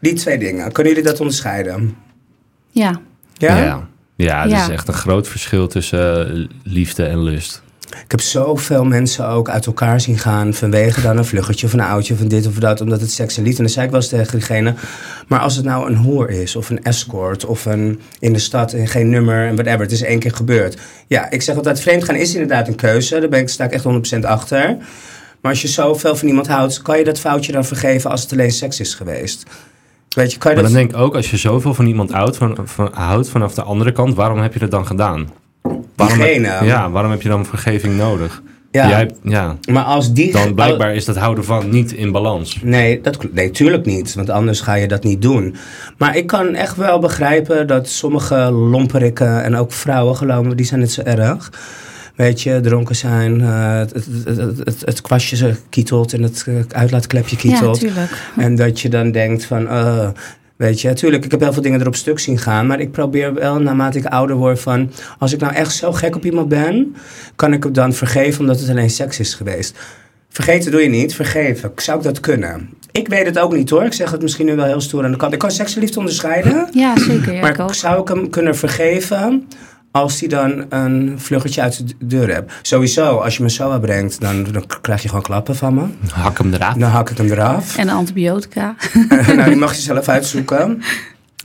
Die twee dingen. Kunnen jullie dat onderscheiden? Ja. Ja? Ja, ja het Ja. is echt een groot verschil tussen eh, liefde en lust. Ik heb zoveel mensen ook uit elkaar zien gaan vanwege dan een vluggetje of een oudje of een dit of dat, omdat het seks en liefde. En dan zei ik wel eens tegen diegene, maar als het nou een hoer is of een escort of een in de stad en geen nummer en whatever, het is één keer gebeurd. Ja, ik zeg altijd, vreemd gaan is inderdaad een keuze, daar ben ik, sta ik echt 100% achter. Maar als je zoveel van iemand houdt, kan je dat foutje dan vergeven als het alleen seks is geweest? Weet je, kan je Maar dat... dan denk ik ook, als je zoveel van iemand houdt, van, van, houdt vanaf de andere kant, waarom heb je dat dan gedaan? Waarom heb, ja, waarom heb je dan vergeving nodig? ja, Jij, ja, maar als die... dan blijkbaar is dat houden van niet in balans. Nee, dat, nee, tuurlijk niet. Want anders ga je dat niet doen. Maar ik kan echt wel begrijpen dat sommige lomperikken en ook vrouwen, geloof me, die zijn net zo erg. Weet je, dronken zijn, eh, het, het, het, kwastje ze kietelt en het eh, uitlaatklepje Ja, kietelt. tuurlijk. en dat je dan denkt van, eh, weet je, tuurlijk, ik heb heel veel dingen erop stuk zien gaan. Maar ik probeer wel, naarmate ik ouder word, van, als ik nou echt zo gek op iemand ben, kan ik hem dan vergeven omdat het alleen seks is geweest. Vergeten doe je niet, vergeven. Zou ik dat kunnen? Ik weet het ook niet hoor. Ik zeg het misschien nu wel heel stoer aan de kant. Ik kan seks en liefde onderscheiden. Ja, zeker. Ja, ik maar ook. zou ik hem kunnen vergeven als hij dan een vluggetje uit de deur hebt? Sowieso, als je me zo brengt, dan, dan krijg je gewoon klappen van me. Hak hem eraf. Dan hak ik hem eraf. En antibiotica. (laughs) nou, die mag je zelf (laughs) uitzoeken.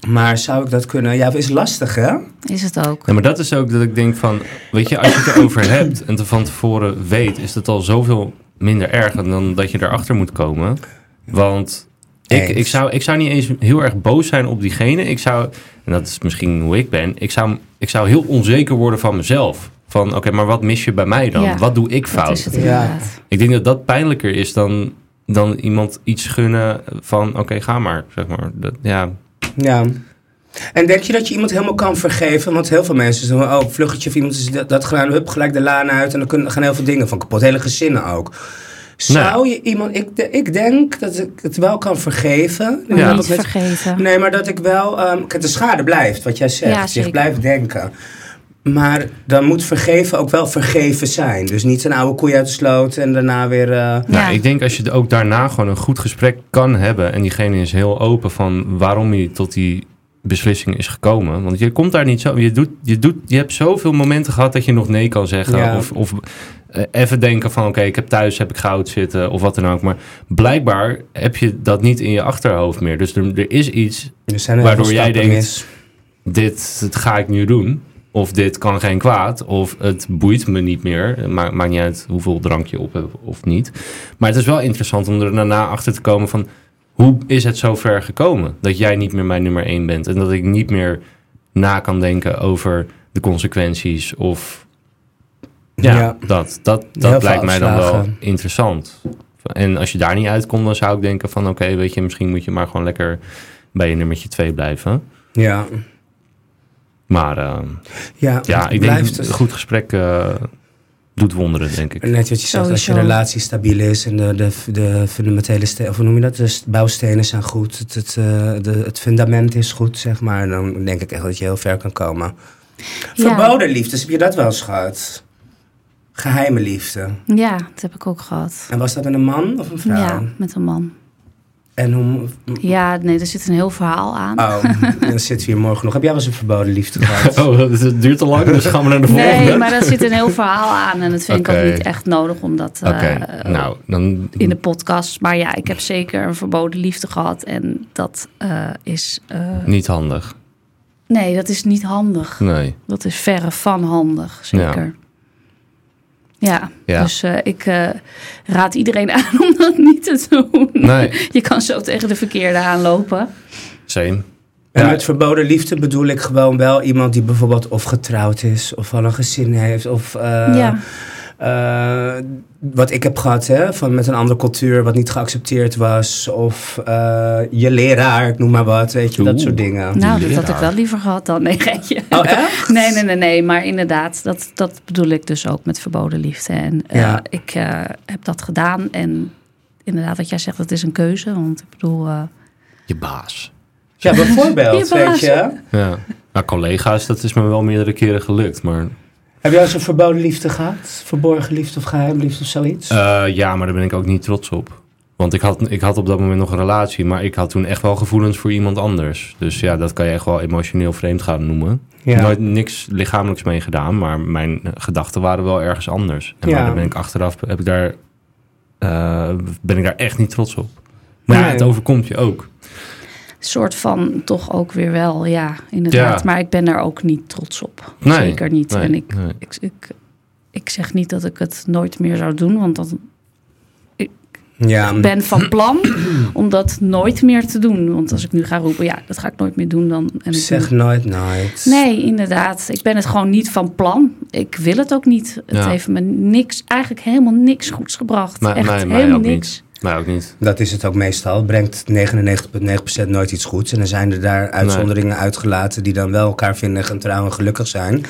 Maar zou ik dat kunnen? Ja, is lastig hè? Is het ook. Ja, maar dat is ook dat ik denk van, weet je, als je het erover hebt en het van tevoren weet, is het al zoveel minder erg dan dat je erachter moet komen. Want ik, ik, zou, ik zou niet eens heel erg boos zijn op diegene. Ik zou, en dat is misschien hoe ik ben, ik zou, ik zou heel onzeker worden van mezelf. Van, oké, maar wat mis je bij mij dan? Ja, wat doe ik Dat fout? is het Ja. Ik denk dat dat pijnlijker is dan, dan iemand iets gunnen van, oké, ga maar, zeg maar. Dat, ja, Ja. En denk je dat je iemand helemaal kan vergeven? Want heel veel mensen zeggen, oh, vluggetje of iemand is dat, dat gedaan, hup, gelijk de laan uit. En dan kunnen, gaan heel veel dingen van kapot. Hele gezinnen ook. Zou je iemand, ik, ik denk dat ik het wel kan vergeven. Maar Ja. niet met- vergeten. Nee, maar dat ik wel, ehm, kijk, de schade blijft, wat jij zegt. Ja, je zeker. blijft denken. Maar dan moet vergeven ook wel vergeven zijn. Dus niet een oude koei uit de sloot en daarna weer... eh, Ja. Nou, ik denk als je ook daarna gewoon een goed gesprek kan hebben. En diegene is heel open van waarom hij tot die beslissing is gekomen. Want je komt daar niet zo. Je, doet, je, doet, je hebt zoveel momenten gehad dat je nog nee kan zeggen. Ja. Of, of eh, even denken van oké, ik heb thuis heb ik goud zitten of wat dan ook. Maar blijkbaar heb je dat niet in je achterhoofd meer. Dus er, er is iets, er Waardoor jij denkt- mis. dit, dit ga ik nu doen. Of dit kan geen kwaad. Of het boeit me niet meer. Ma maakt niet uit hoeveel drank je op hebt of niet. Maar het is wel interessant om er daarna achter te komen van... Hoe is het zo ver gekomen dat jij niet meer mijn nummer één bent? En dat ik niet meer na kan denken over de consequenties of... Ja, Ja. dat, dat, dat lijkt mij dan wel interessant. En als je daar niet uitkomt, dan zou ik denken van... Oké, weet je, misschien moet je maar gewoon lekker bij je nummertje twee blijven. Ja, Maar... ehm, ja, ja, ik blijft denk een goed gesprek eh, doet wonderen, denk ik. Net wat je zegt, als je relatie stabiel is en de, de, de fundamentele stenen, of hoe noem je dat? De st- bouwstenen zijn goed, het, het, eh, de, het fundament is goed, zeg maar. Dan denk ik echt dat je heel ver kan komen. Ja. Verboden liefdes, heb je dat wel eens gehad? Geheime liefde. Ja, dat heb ik ook gehad. En was dat met een man of een vrouw? Ja, met een man. En hoe... Ja, nee, er zit een heel verhaal aan. Oh, dan zitten we hier morgen nog. Heb jij wel eens een verboden liefde (laughs) gehad? Oh, het duurt te lang, dus gaan we naar de volgende. Nee, maar er zit een heel verhaal aan. En dat vind ik ook niet echt nodig om dat Oké, eh, nou, dan... in de podcast. Maar ja, ik heb zeker een verboden liefde gehad. En dat eh, is. eh, Niet handig. nee, dat is niet handig. Nee. Dat is verre van handig, zeker. Ja, Ja. dus eh, ik eh, raad iedereen (laughs) aan om dat niet te doen. Nee, (laughs) Je kan zo tegen de verkeerde aanlopen. same. En Ja. met verboden liefde bedoel ik gewoon wel iemand die bijvoorbeeld of getrouwd is, of al een gezin heeft, of eh, ja. Eh, wat ik heb gehad, hè, van met een andere cultuur wat niet geaccepteerd was, of eh, je leraar, ik noem maar wat, weet je, dat soort dingen. Nou, dat had ik wel liever gehad dan. (laughs) Nee, geintje. Oh, echt? Nee, nee, nee, nee. Maar inderdaad, dat, dat bedoel ik dus ook met verboden liefde. En eh, Ja. ik eh, heb dat gedaan. En inderdaad, wat jij zegt, dat is een keuze. Want ik bedoel, Je baas. Ja, bijvoorbeeld, (laughs) Je weet baas. je. Ja. Nou, collega's, dat is me wel meerdere keren gelukt, maar... Heb jij eens een verboden liefde gehad? Verborgen liefde of geheim liefde of zoiets? Eh, ja, maar daar ben ik ook niet trots op. Want ik had, ik had op dat moment nog een relatie, maar ik had toen echt wel gevoelens voor iemand anders. Dus ja, dat kan je echt wel emotioneel vreemd gaan noemen. ja. Nooit niks lichamelijks mee gedaan, maar mijn gedachten waren wel ergens anders. En Ja. daar ben ik achteraf heb ik daar, eh, ben ik daar echt niet trots op. Maar ja, het overkomt je ook. Soort van toch ook weer wel, ja, inderdaad. Ja. Maar ik ben daar ook niet trots op. Nee, Zeker niet. nee, en ik, nee. ik, ik, ik zeg niet dat ik het nooit meer zou doen, want dat, ja. ik ben van plan (clears throat) om dat nooit meer te doen. Want als ik nu ga roepen, ja, dat ga ik nooit meer doen, dan... En ik Zeg doe- nooit nooit. Nee, inderdaad. Ik ben het gewoon niet van plan. Ik wil het ook niet. Het Ja. heeft me niks, eigenlijk helemaal niks goeds gebracht. Maar- Echt mij- mij helemaal ook niks. Mij ook niet. Dat is het ook meestal. Brengt 99,9% nooit iets goeds. En dan zijn er daar uitzonderingen uitgelaten die dan wel elkaar vinden en trouwen en gelukkig zijn.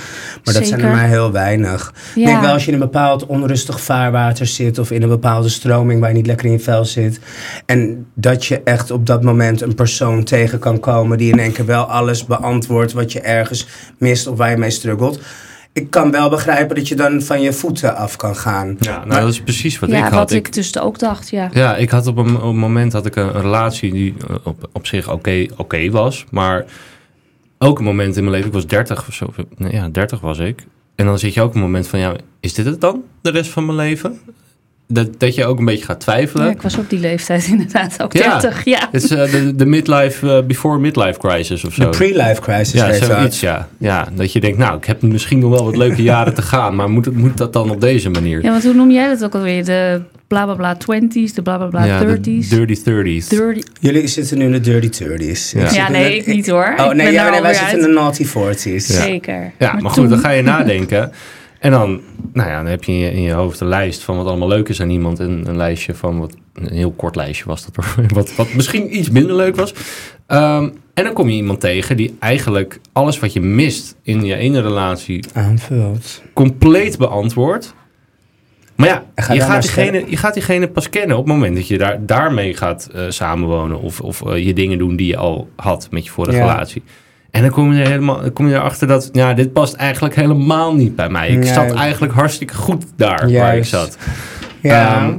Maar dat zijn er maar heel weinig. Ik Ja. denk wel als je in een bepaald onrustig vaarwater zit of in een bepaalde stroming waar je niet lekker in je vel zit. En dat je echt op dat moment een persoon tegen kan komen die in één keer wel alles beantwoordt wat je ergens mist of waar je mee struggelt. Ik kan wel begrijpen dat je dan van je voeten af kan gaan. Ja, nou, Maar- dat is precies wat ja, ik had. wat Ik- ik dus ook dacht, ja. Ja, ik had op een, op een moment had ik een, een relatie die eh, op, op zich oké oké was. Maar ook een moment in mijn leven, ik was 30 of zo. Nee, ja, 30 was ik. En dan zit je ook een moment van, ja, is dit het dan? De rest van mijn leven? Dat, dat je ook een beetje gaat twijfelen. Ja, ik was ook die leeftijd (laughs) inderdaad, ook Ja. 30, ja. Het is eh, de, de midlife, eh, before midlife crisis of De zo. pre-life crisis ja, zoiets, ja. ja. Dat je denkt, nou, ik heb misschien nog wel wat leuke (laughs) jaren te gaan. Maar moet, moet dat dan op deze manier? Ja, want hoe noem jij dat ook alweer? De bla bla bla 20s, de bla bla bla Ja, de 30s. dirty 30s. 30. Jullie zitten nu in de dirty 30s. Ja. Nee, de- ik niet hoor. Oh nee, ben ja, nee wij zitten in de naughty 40s. Ja. Zeker. Ja, maar, goed, toen- dan ga je nadenken. (laughs) En dan, nou ja, dan heb je in, je in je hoofd een lijst van wat allemaal leuk is aan iemand. En een lijstje van wat, een heel kort lijstje was dat. (laughs) Wat, wat misschien iets minder leuk was. Ehm, en dan kom je iemand tegen die eigenlijk alles wat je mist in je ene relatie Aanvult. compleet beantwoordt. Maar ja, ga je gaat, diegene, je gaat diegene pas kennen op het moment dat je daar, daarmee gaat eh, samenwonen. Of, of eh, je dingen doen die je al had met je vorige Ja. relatie. En dan kom je, er helemaal, dan kom je erachter dat, ja, dit past eigenlijk helemaal niet bij mij. Ik Nee. zat eigenlijk hartstikke goed daar waar ik zat. Ja, Ehm,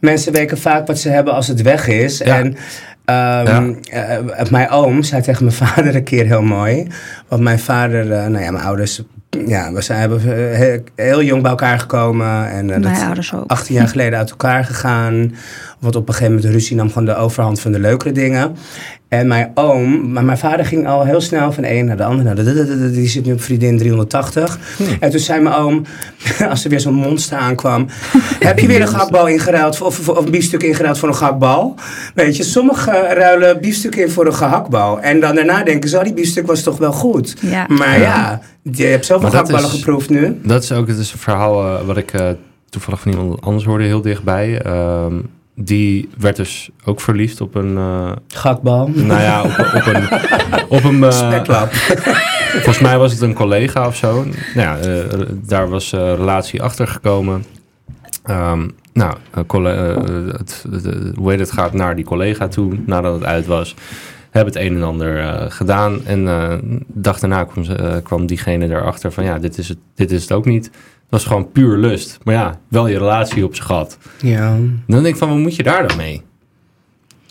mensen weten vaak wat ze hebben als het weg is. Ja. En ehm, eh, mijn oom zei tegen mijn (laughs) vader een keer heel mooi. Want mijn vader, eh, nou ja, mijn ouders, ja, we zijn hebben eh, heel, heel jong bij elkaar gekomen. En eh, Mijn dat ouders ook. 18 jaar geleden uit elkaar gegaan. Want op een gegeven moment de ruzie nam gewoon de overhand van de leukere dingen. En mijn oom, maar mijn vader ging al heel snel van de een naar de ander. Nou, de- de- de- de- die zit nu op vriendin 380. En toen zei mijn oom, (laughs) als er weer zo'n monster aankwam. (laughs) heb je weer een gehaktbal ingeruild of, of, of een biefstuk ingeruild voor een gehaktbal? Weet je, sommigen ruilen biefstuk in voor een gehaktbal. En dan daarna denken ze, oh, die biefstuk was toch wel goed. Ja. Maar ja, je hebt zoveel gehaktballen is- geproefd nu. Dat is ook het is een verhaal eh, wat ik eh, toevallig van iemand anders hoorde heel dichtbij. Ehm, die werd dus ook verliefd op een... eh, Gehaktbal. nou ja, op, op een... Op een eh. (laughs) Volgens mij was het een collega of zo. Nou ja, eh, daar was relatie achter gekomen. Ehm, nou, het, hoe heet het gaat naar die collega toe nadat het uit was. Hebben het een en ander gedaan. En de dag daarna kwam, kwam diegene erachter van ja, dit is, het, dit is het ook niet. Het was gewoon puur lust. Maar ja, wel je relatie op zijn gat. Ja. Dan denk ik van, wat moet je daar dan mee?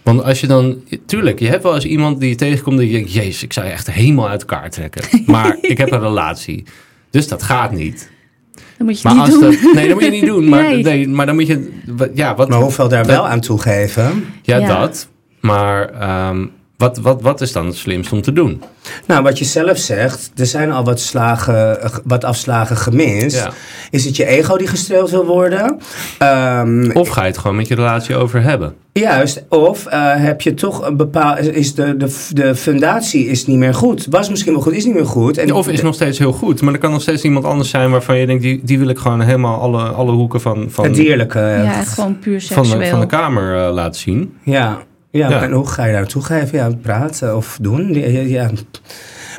Want als je dan, tuurlijk, je hebt wel eens iemand die je tegenkomt en je denkt, jezus, ik zou je echt helemaal uit elkaar trekken. (laughs) Maar ik heb een relatie. Dus dat gaat niet. Dat moet je Maar niet als doen. dat, nee, dat moet je niet doen. Maar, (laughs) Nee. nee. maar dan moet je, wat- ja, wat, Maar hoeveel daar Dat- wel aan toegeven? ja, Ja. dat. Maar ehm, wat, wat, wat is dan het slimst om te doen? Nou, wat je zelf zegt, er zijn al wat, slagen, eh, wat afslagen gemist. Ja. Is het je ego die gestreeld wil worden? Ehm, Of ga je het gewoon met je relatie over hebben? Juist, of eh, heb je toch een bepaald. Is de, de, de fundatie is niet meer goed? Was misschien wel goed, is niet meer goed. En Of is nog steeds heel goed, maar er kan nog steeds iemand anders zijn waarvan je denkt, die, die wil ik gewoon helemaal alle, alle hoeken van, van, het dierlijke. Ja, gewoon puur van, seksueel. de, van de kamer eh, laten zien. Ja, ja, Ja. en hoe ga je daar naartoe geven? Ja, praten of doen. Ja.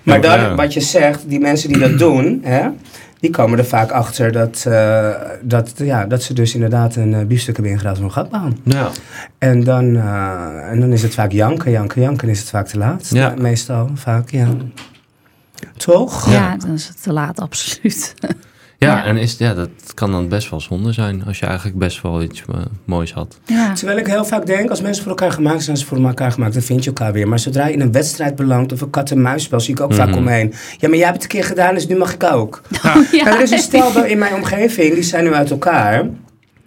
Maar dan, ja. wat je zegt, die mensen die dat (clears throat) doen, hè, die komen er vaak achter dat, eh, dat, ja, dat ze dus inderdaad een uh, biefstuk hebben ingeruild voor een gatbaan. Ja. En dan, eh, en dan is het vaak janken, janken, janken. is het vaak te laat. Ja. Meestal, vaak, ja. Toch? Ja, dan is het te laat, absoluut. (laughs) Ja, Ja. en is, ja, dat kan dan best wel zonde zijn als je eigenlijk best wel iets eh, moois had. Ja. Terwijl ik heel vaak denk, als mensen voor elkaar gemaakt zijn, zijn ze voor elkaar gemaakt, dan vind je elkaar weer. Maar zodra je in een wedstrijd belandt of een kat-en-muisspel, zie ik ook vaak Mhm. omheen. Ja, maar jij hebt het een keer gedaan, dus nu mag ik ook. (laughs) Ja. En er is een stel bij- in mijn omgeving, die zijn nu uit elkaar.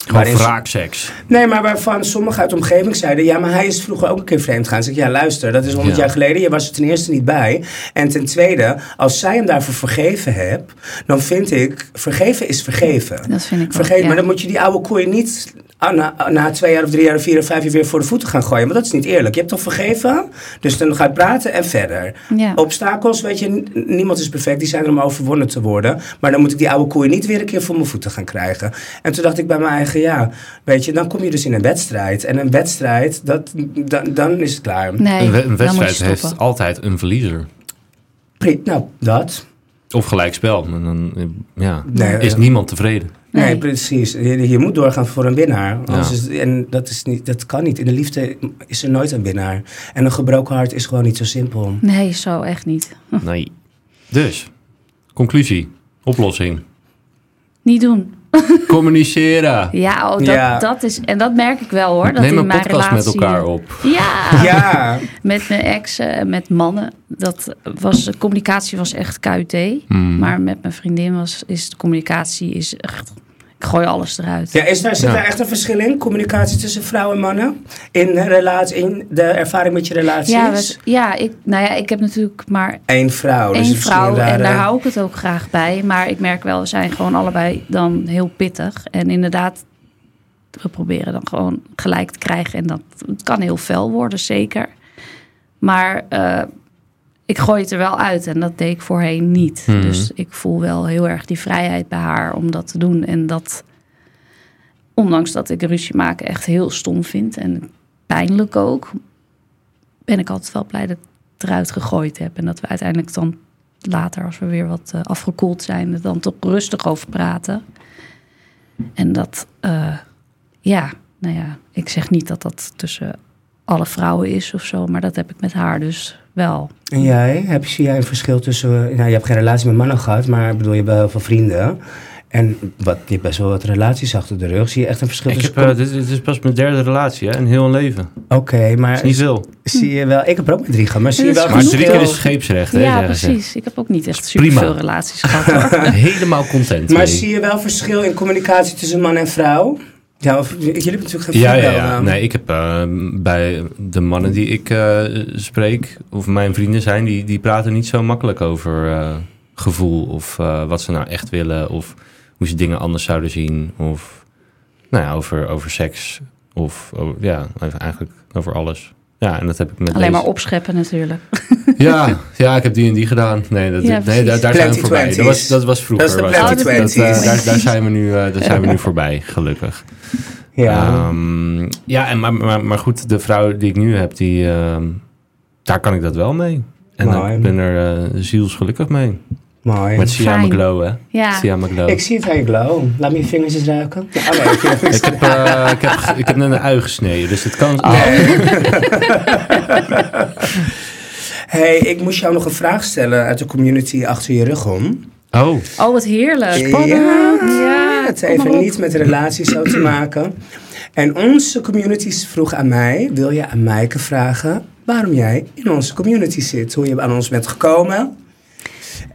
Gewoon wraakseks. Nee, maar waarvan sommigen uit de omgeving zeiden... ja, maar hij is vroeger ook een keer vreemd gegaan. Zeg ik, ja, luister, dat is 100 Ja. jaar geleden. Je was er ten eerste niet bij. En ten tweede, als zij hem daarvoor vergeven hebt... dan vind ik, vergeven is vergeven. Dat vind ik wel, Vergeet, ja. maar dan moet je die oude koeien niet... ah, Na, na twee jaar of drie jaar of vier of vijf jaar weer voor de voeten gaan gooien. Want dat is niet eerlijk. Je hebt toch vergeven? Dus dan ga je praten en verder. Ja. Obstakels, weet je, niemand is perfect. Die zijn er om overwonnen te worden. Maar dan moet ik die oude koeien niet weer een keer voor mijn voeten gaan krijgen. En toen dacht ik bij mijn eigen, ja, weet je, dan kom je dus in een wedstrijd. En een wedstrijd, dat, dan, dan is het klaar. Nee, een, we- wedstrijd heeft altijd een verliezer. Pri- Nou, dat. Of gelijkspel. En dan ja, Nee, is eh, niemand tevreden. Nee, Nee. precies. Je, je moet doorgaan voor een winnaar. Ja. Anders is- en dat, is niet, dat kan niet. In de liefde is er nooit een winnaar. En een gebroken hart is gewoon niet zo simpel. Nee, zo echt niet. Nee. Dus, conclusie. Oplossing. Niet doen. (laughs) Communiceren. Ja, oh, dat, Ja. dat is... En dat merk ik wel hoor. Dat Neem in een mijn podcast met elkaar op. Ja, Ja, (laughs) met mijn exen en met mannen. Dat was, communicatie was echt KUT. Hmm. Maar met mijn vriendin was, is de communicatie is echt... Ik gooi alles eruit. ja is daar, zit Ja. daar echt een verschil in? Communicatie tussen vrouwen en mannen? In, de relatie, in de ervaring met je relaties? Ja, we- ja, ik, nou ja, ik heb natuurlijk maar Eén vrouw. dus één misschien vrouw en daar hou ik het ook graag bij. Maar ik merk wel, we zijn gewoon allebei dan heel pittig. En inderdaad, we proberen dan gewoon gelijk te krijgen. En dat het kan heel fel worden, zeker. Maar eh, ik gooi het er wel uit en dat deed ik voorheen niet. Mhm. Dus ik voel wel heel erg die vrijheid bij haar om dat te doen. En dat, ondanks dat ik ruzie maken echt heel stom vind en pijnlijk ook, ben ik altijd wel blij dat ik het eruit gegooid heb. En dat we uiteindelijk dan later, als we weer wat eh, afgekoeld zijn, er dan toch rustig over praten. En dat, eh, ja, nou ja, ik zeg niet dat dat tussen alle vrouwen is of zo, maar dat heb ik met haar dus wel. En jij, heb, zie jij een verschil tussen... Nou, je hebt geen relatie met mannen gehad, maar ik bedoel, je hebt wel heel veel vrienden. En wat, je hebt best wel wat relaties achter de rug. Zie je echt een verschil Ik tussen... heb, eh, dit, dit is pas mijn derde relatie hè, in heel een leven. Oké, maar is niet veel. zie je wel... Ik heb er ook met drie gehad, maar zie je wel is Maar drie keer is scheepsrecht, hè, ja, precies. Ik heb ook niet echt Prima. super veel relaties gehad. (laughs) Helemaal content. Maar mee. zie je wel verschil in communicatie tussen man en vrouw? Ja, of, jullie hebben natuurlijk geen Ja, ja, ja. Nee, ik heb eh, bij de mannen die ik eh, spreek, of mijn vrienden zijn, die, die praten niet zo makkelijk over eh, gevoel of eh, wat ze nou echt willen of hoe ze dingen anders zouden zien of nou ja, over, over seks of over- ja, eigenlijk over alles. Ja, en dat heb ik met Alleen deze- maar opscheppen natuurlijk. (laughs) Ja, ja, ik heb die en die gedaan. Nee, dat, Ja, nee daar, daar zijn we voorbij. Dat was, dat was vroeger. Dat is de was Oh, dat eh, daar, daar, zijn we nu, eh, daar zijn we nu (laughs) voorbij, gelukkig. Ja. Ehm, ja, en maar, maar, maar goed, de vrouw die ik nu heb, die, ehm, daar kan ik dat wel mee. En Mooi. ik ben er eh, zielsgelukkig mee. Mooi. Met Sia Fijn. McGlow, hè? Ja, Sia McGlow. Ik zie het aan je glow. Laat me je vingers eens ruiken. Ja, oh nee, ik heb, eh, ik, heb, ik heb net een ui gesneden, dus het kan... Oh. (laughs) Hey, ik moest jou nog een vraag stellen uit de community achter je rug om. Oh, oh wat heerlijk. Ja, Ja, het heeft niet met relaties zo te maken. En onze communities vroeg aan mij, wil je aan Maaike vragen waarom jij in onze community zit? Hoe je aan ons bent gekomen?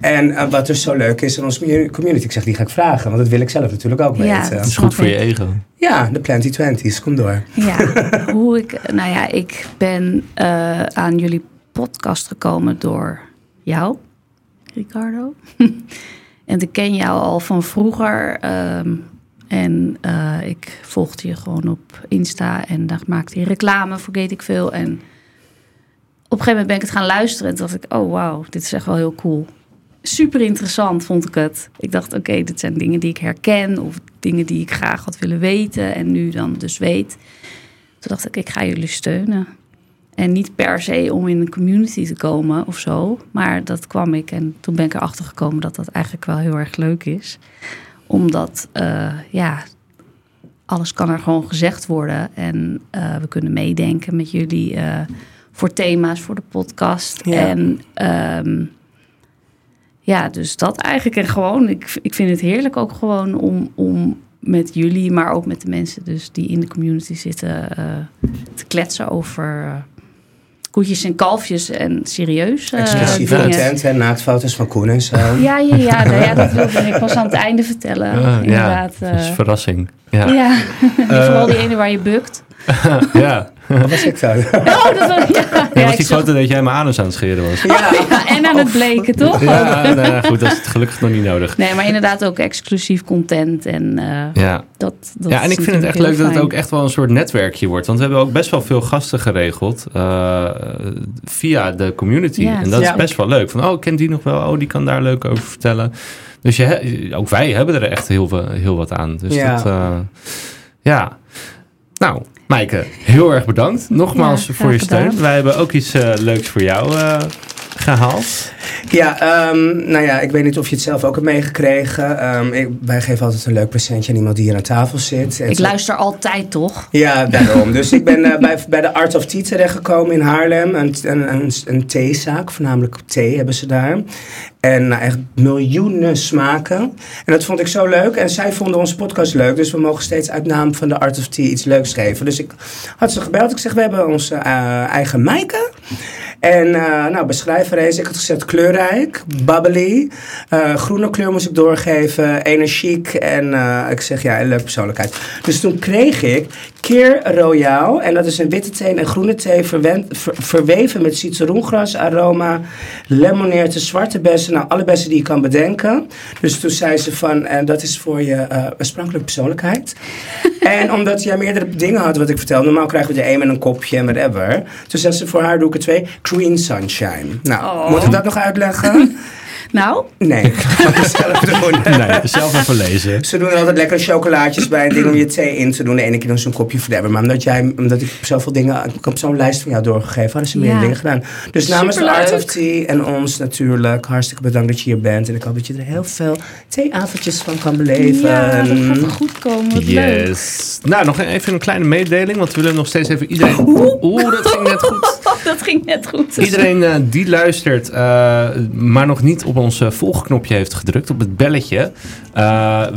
En eh, wat er zo leuk is in onze commu- community. Ik zeg, die ga ik vragen, want dat wil ik zelf natuurlijk ook Ja, weten. het is goed voor je ego. Ja, de Plenty Twenties, kom door. Ja, (laughs) hoe ik, nou ja, ik ben eh, aan jullie podcast gekomen door jou, Ricardo. (laughs) en ik ken jou al van vroeger. ehm, en eh, ik volgde je gewoon op Insta en daar maakte je reclame voor weet ik veel. En op een gegeven moment ben ik het gaan luisteren en dacht ik, oh wauw, dit is echt wel heel cool. Super interessant vond ik het. Ik dacht, oké, dit zijn dingen die ik herken of dingen die ik graag had willen weten en nu dan dus weet. Toen dacht ik, ik ga jullie steunen. En niet per se om in een community te komen of zo. Maar dat kwam ik. En toen ben ik erachter gekomen dat dat eigenlijk wel heel erg leuk is. Omdat, eh, ja, alles kan er gewoon gezegd worden. En eh, we kunnen meedenken met jullie eh, voor thema's voor de podcast. Ja. En ehm, ja, dus dat eigenlijk. En gewoon, ik, ik vind het heerlijk ook gewoon om, om met jullie, maar ook met de mensen dus die in de community zitten, te kletsen over koetjes en kalfjes en serieus. eh, Exclusieve dingen. content en naaktfoto's van Koen en zo. (laughs) Ja, ja, ja, nou ja, dat wilde ik pas aan het einde vertellen. Ah, ja, inderdaad. dat is eh. een verrassing. Ja, ja, (laughs) vooral die ene waar je bukt. (laughs) ja. Wat was ik dan? Oh, dat was, ja, Ja, ja, was ik die zag- foto dat jij mijn anus aan het scheren was. Ja. ja, en aan het bleken, toch? Ja, nou ja, goed, dat is gelukkig nog niet nodig. Nee, maar inderdaad ook exclusief content. En eh, Ja. dat, dat ja, en ik vind het echt leuk dat het ook echt wel een soort netwerkje wordt. Want we hebben ook best wel veel gasten geregeld eh, via de community. Ja, en dat is best wel leuk. Van, oh, ik ken die nog wel. Oh, die kan daar leuk over vertellen. Dus je, ook wij hebben er echt heel, heel wat aan. Dus Ja. dat, eh, ja. Nou, Maaike, heel erg bedankt. Nogmaals Ja, voor je steun. gedaan. Wij hebben ook iets eh, leuks voor jou eh, gehaald. Ja, ehm, nou ja, ik weet niet of je het zelf ook hebt meegekregen. Ehm, ik, wij geven altijd een leuk presentje aan iemand die hier aan tafel zit. En Ik zo- luister altijd, toch? Ja, daarom. dus ik ben eh, bij, bij de Art of Tea terechtgekomen in Haarlem. Een, een, een, een theezaak, voornamelijk thee hebben ze daar. En nou, echt miljoenen smaken. En dat vond ik zo leuk. En zij vonden onze podcast leuk. Dus we mogen steeds uit naam van de Art of Tea iets leuks geven. Dus ik had ze gebeld. Ik zeg, we hebben onze eh, eigen Maaike. En eh, nou, beschrijf er eens. Ik had gezegd kleurrijk, bubbly. eh, groene kleur moest ik doorgeven, energiek. En eh, ik zeg ja, een leuke persoonlijkheid. Dus toen kreeg ik Keer Royale. En dat is een witte thee en groene thee ver- verweven met citroengras, aroma, lemoneerte, zwarte bessen. Nou, alle bessen die je kan bedenken. Dus toen zei ze van, en dat is voor je oorspronkelijke persoonlijkheid. (laughs) En omdat jij meerdere dingen had wat ik vertelde. Normaal krijgen we er één met een kopje en whatever. Toen zei ze voor haar doe ik er twee. Green Sunshine. Nou, Oh. moet ik dat nog uitleggen? (laughs) Nou, Nee, (laughs) ik ga het zelf doen. Nee, zelf even lezen. Ze doen altijd lekkere chocolaatjes bij. Een ding om je thee in te doen. De ene keer doen ze een kopje whatever. Maar omdat, jij, omdat ik zoveel dingen... Ik heb zo'n lijst van jou doorgegeven. Hadden ze meer Ja. dingen gedaan. Dus namens de Superleuk. Art of Tea en ons natuurlijk. Hartstikke bedankt dat je hier bent. En ik hoop dat je er heel veel theeavondjes van kan beleven. ja, dat gaat wel goed komen. Wat leuk. Yes. Nou, nog even een kleine mededeling, want we willen nog steeds even iedereen... Oeh, dat ging net goed. Dat ging net goed. Iedereen eh, die luistert, eh, maar nog niet op ons eh, volgknopje heeft gedrukt, op het belletje,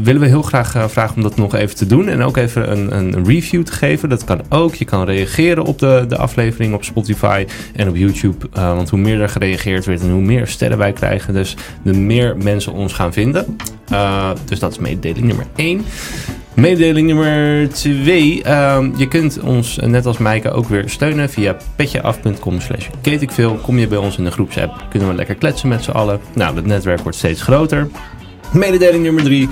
willen we heel graag vragen om dat nog even te doen. En ook even een, een review te geven. Dat kan ook. Je kan reageren op de, de aflevering op Spotify en op YouTube. Want hoe meer er gereageerd wordt en hoe meer sterren wij krijgen, dus de meer mensen ons gaan vinden. Dus dat is mededeling nummer 1. Mededeling nummer 2. je kunt ons, eh, net als Maaike, ook weer steunen via petjeaf.com slash ketikveel. Kom je bij ons in de groepsapp, kunnen we lekker kletsen met z'n allen. Nou, het netwerk wordt steeds groter. Mededeling nummer 3.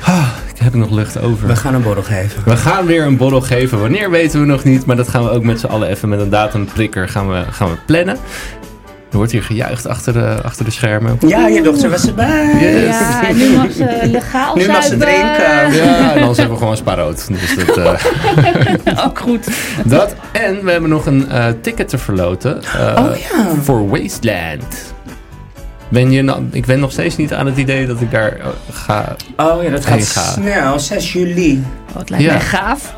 Ah, ik heb nog lucht over. We gaan een borrel geven. We gaan weer een borrel geven. Wanneer weten we nog niet. Maar dat gaan we ook met z'n allen even met een datumprikker gaan we, gaan we plannen. Er wordt hier gejuicht achter de, achter de schermen. Ja, je dochter was erbij. Yes. Ja, nu mag ze (laughs) legaal Nu mag ze drinken. Ja, en anders hebben we gewoon spaarrood. Dus dat, eh, (laughs) Ook goed. dat. En we hebben nog een eh, ticket te verloten. eh, Oh ja. Voor Wasteland. Ben je nou, ik ben nog steeds niet aan het idee dat ik daar ga. Oh ja, dat gaat ga. snel. 6 juli. Oh, het lijkt Ja. mij gaaf.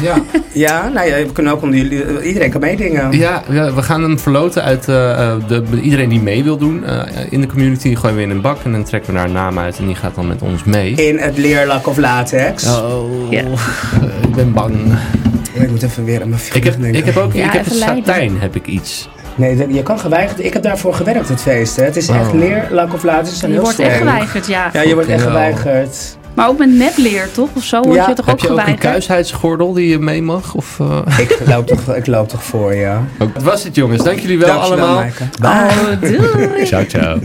Ja, Ja, nou ja, we kunnen ook onder jullie... Iedereen kan meedingen. ja, ja, we gaan hem verloten uit eh, eh, de, iedereen die mee wil doen. eh, in de community gooien we in een bak en dan trekken we daar een naam uit en die gaat dan met ons mee. In het leerlak of latex. Oh, Ja. eh, ik ben bang. Ik moet even weer aan mijn Ik heb, denken. ik heb ook Ja, ik heb satijn, heb ik iets. Nee, je kan geweigerd. Ik heb daarvoor gewerkt, het feest. Hè. Het is echt Oh. leerlak of latex. Je heel wordt echt geweigerd, ja. Ja, je wordt echt geweigerd. Maar ook met nepleer, toch? Of zo word Ja. je toch heb ook je ook een geweigerd? kuisheidsgordel die je mee mag? Of, eh? Ik loop toch, ik loop toch voor je. Dat was het jongens. Dank jullie wel allemaal. Maaike. Bye. Oh, doei. Ciao, ciao.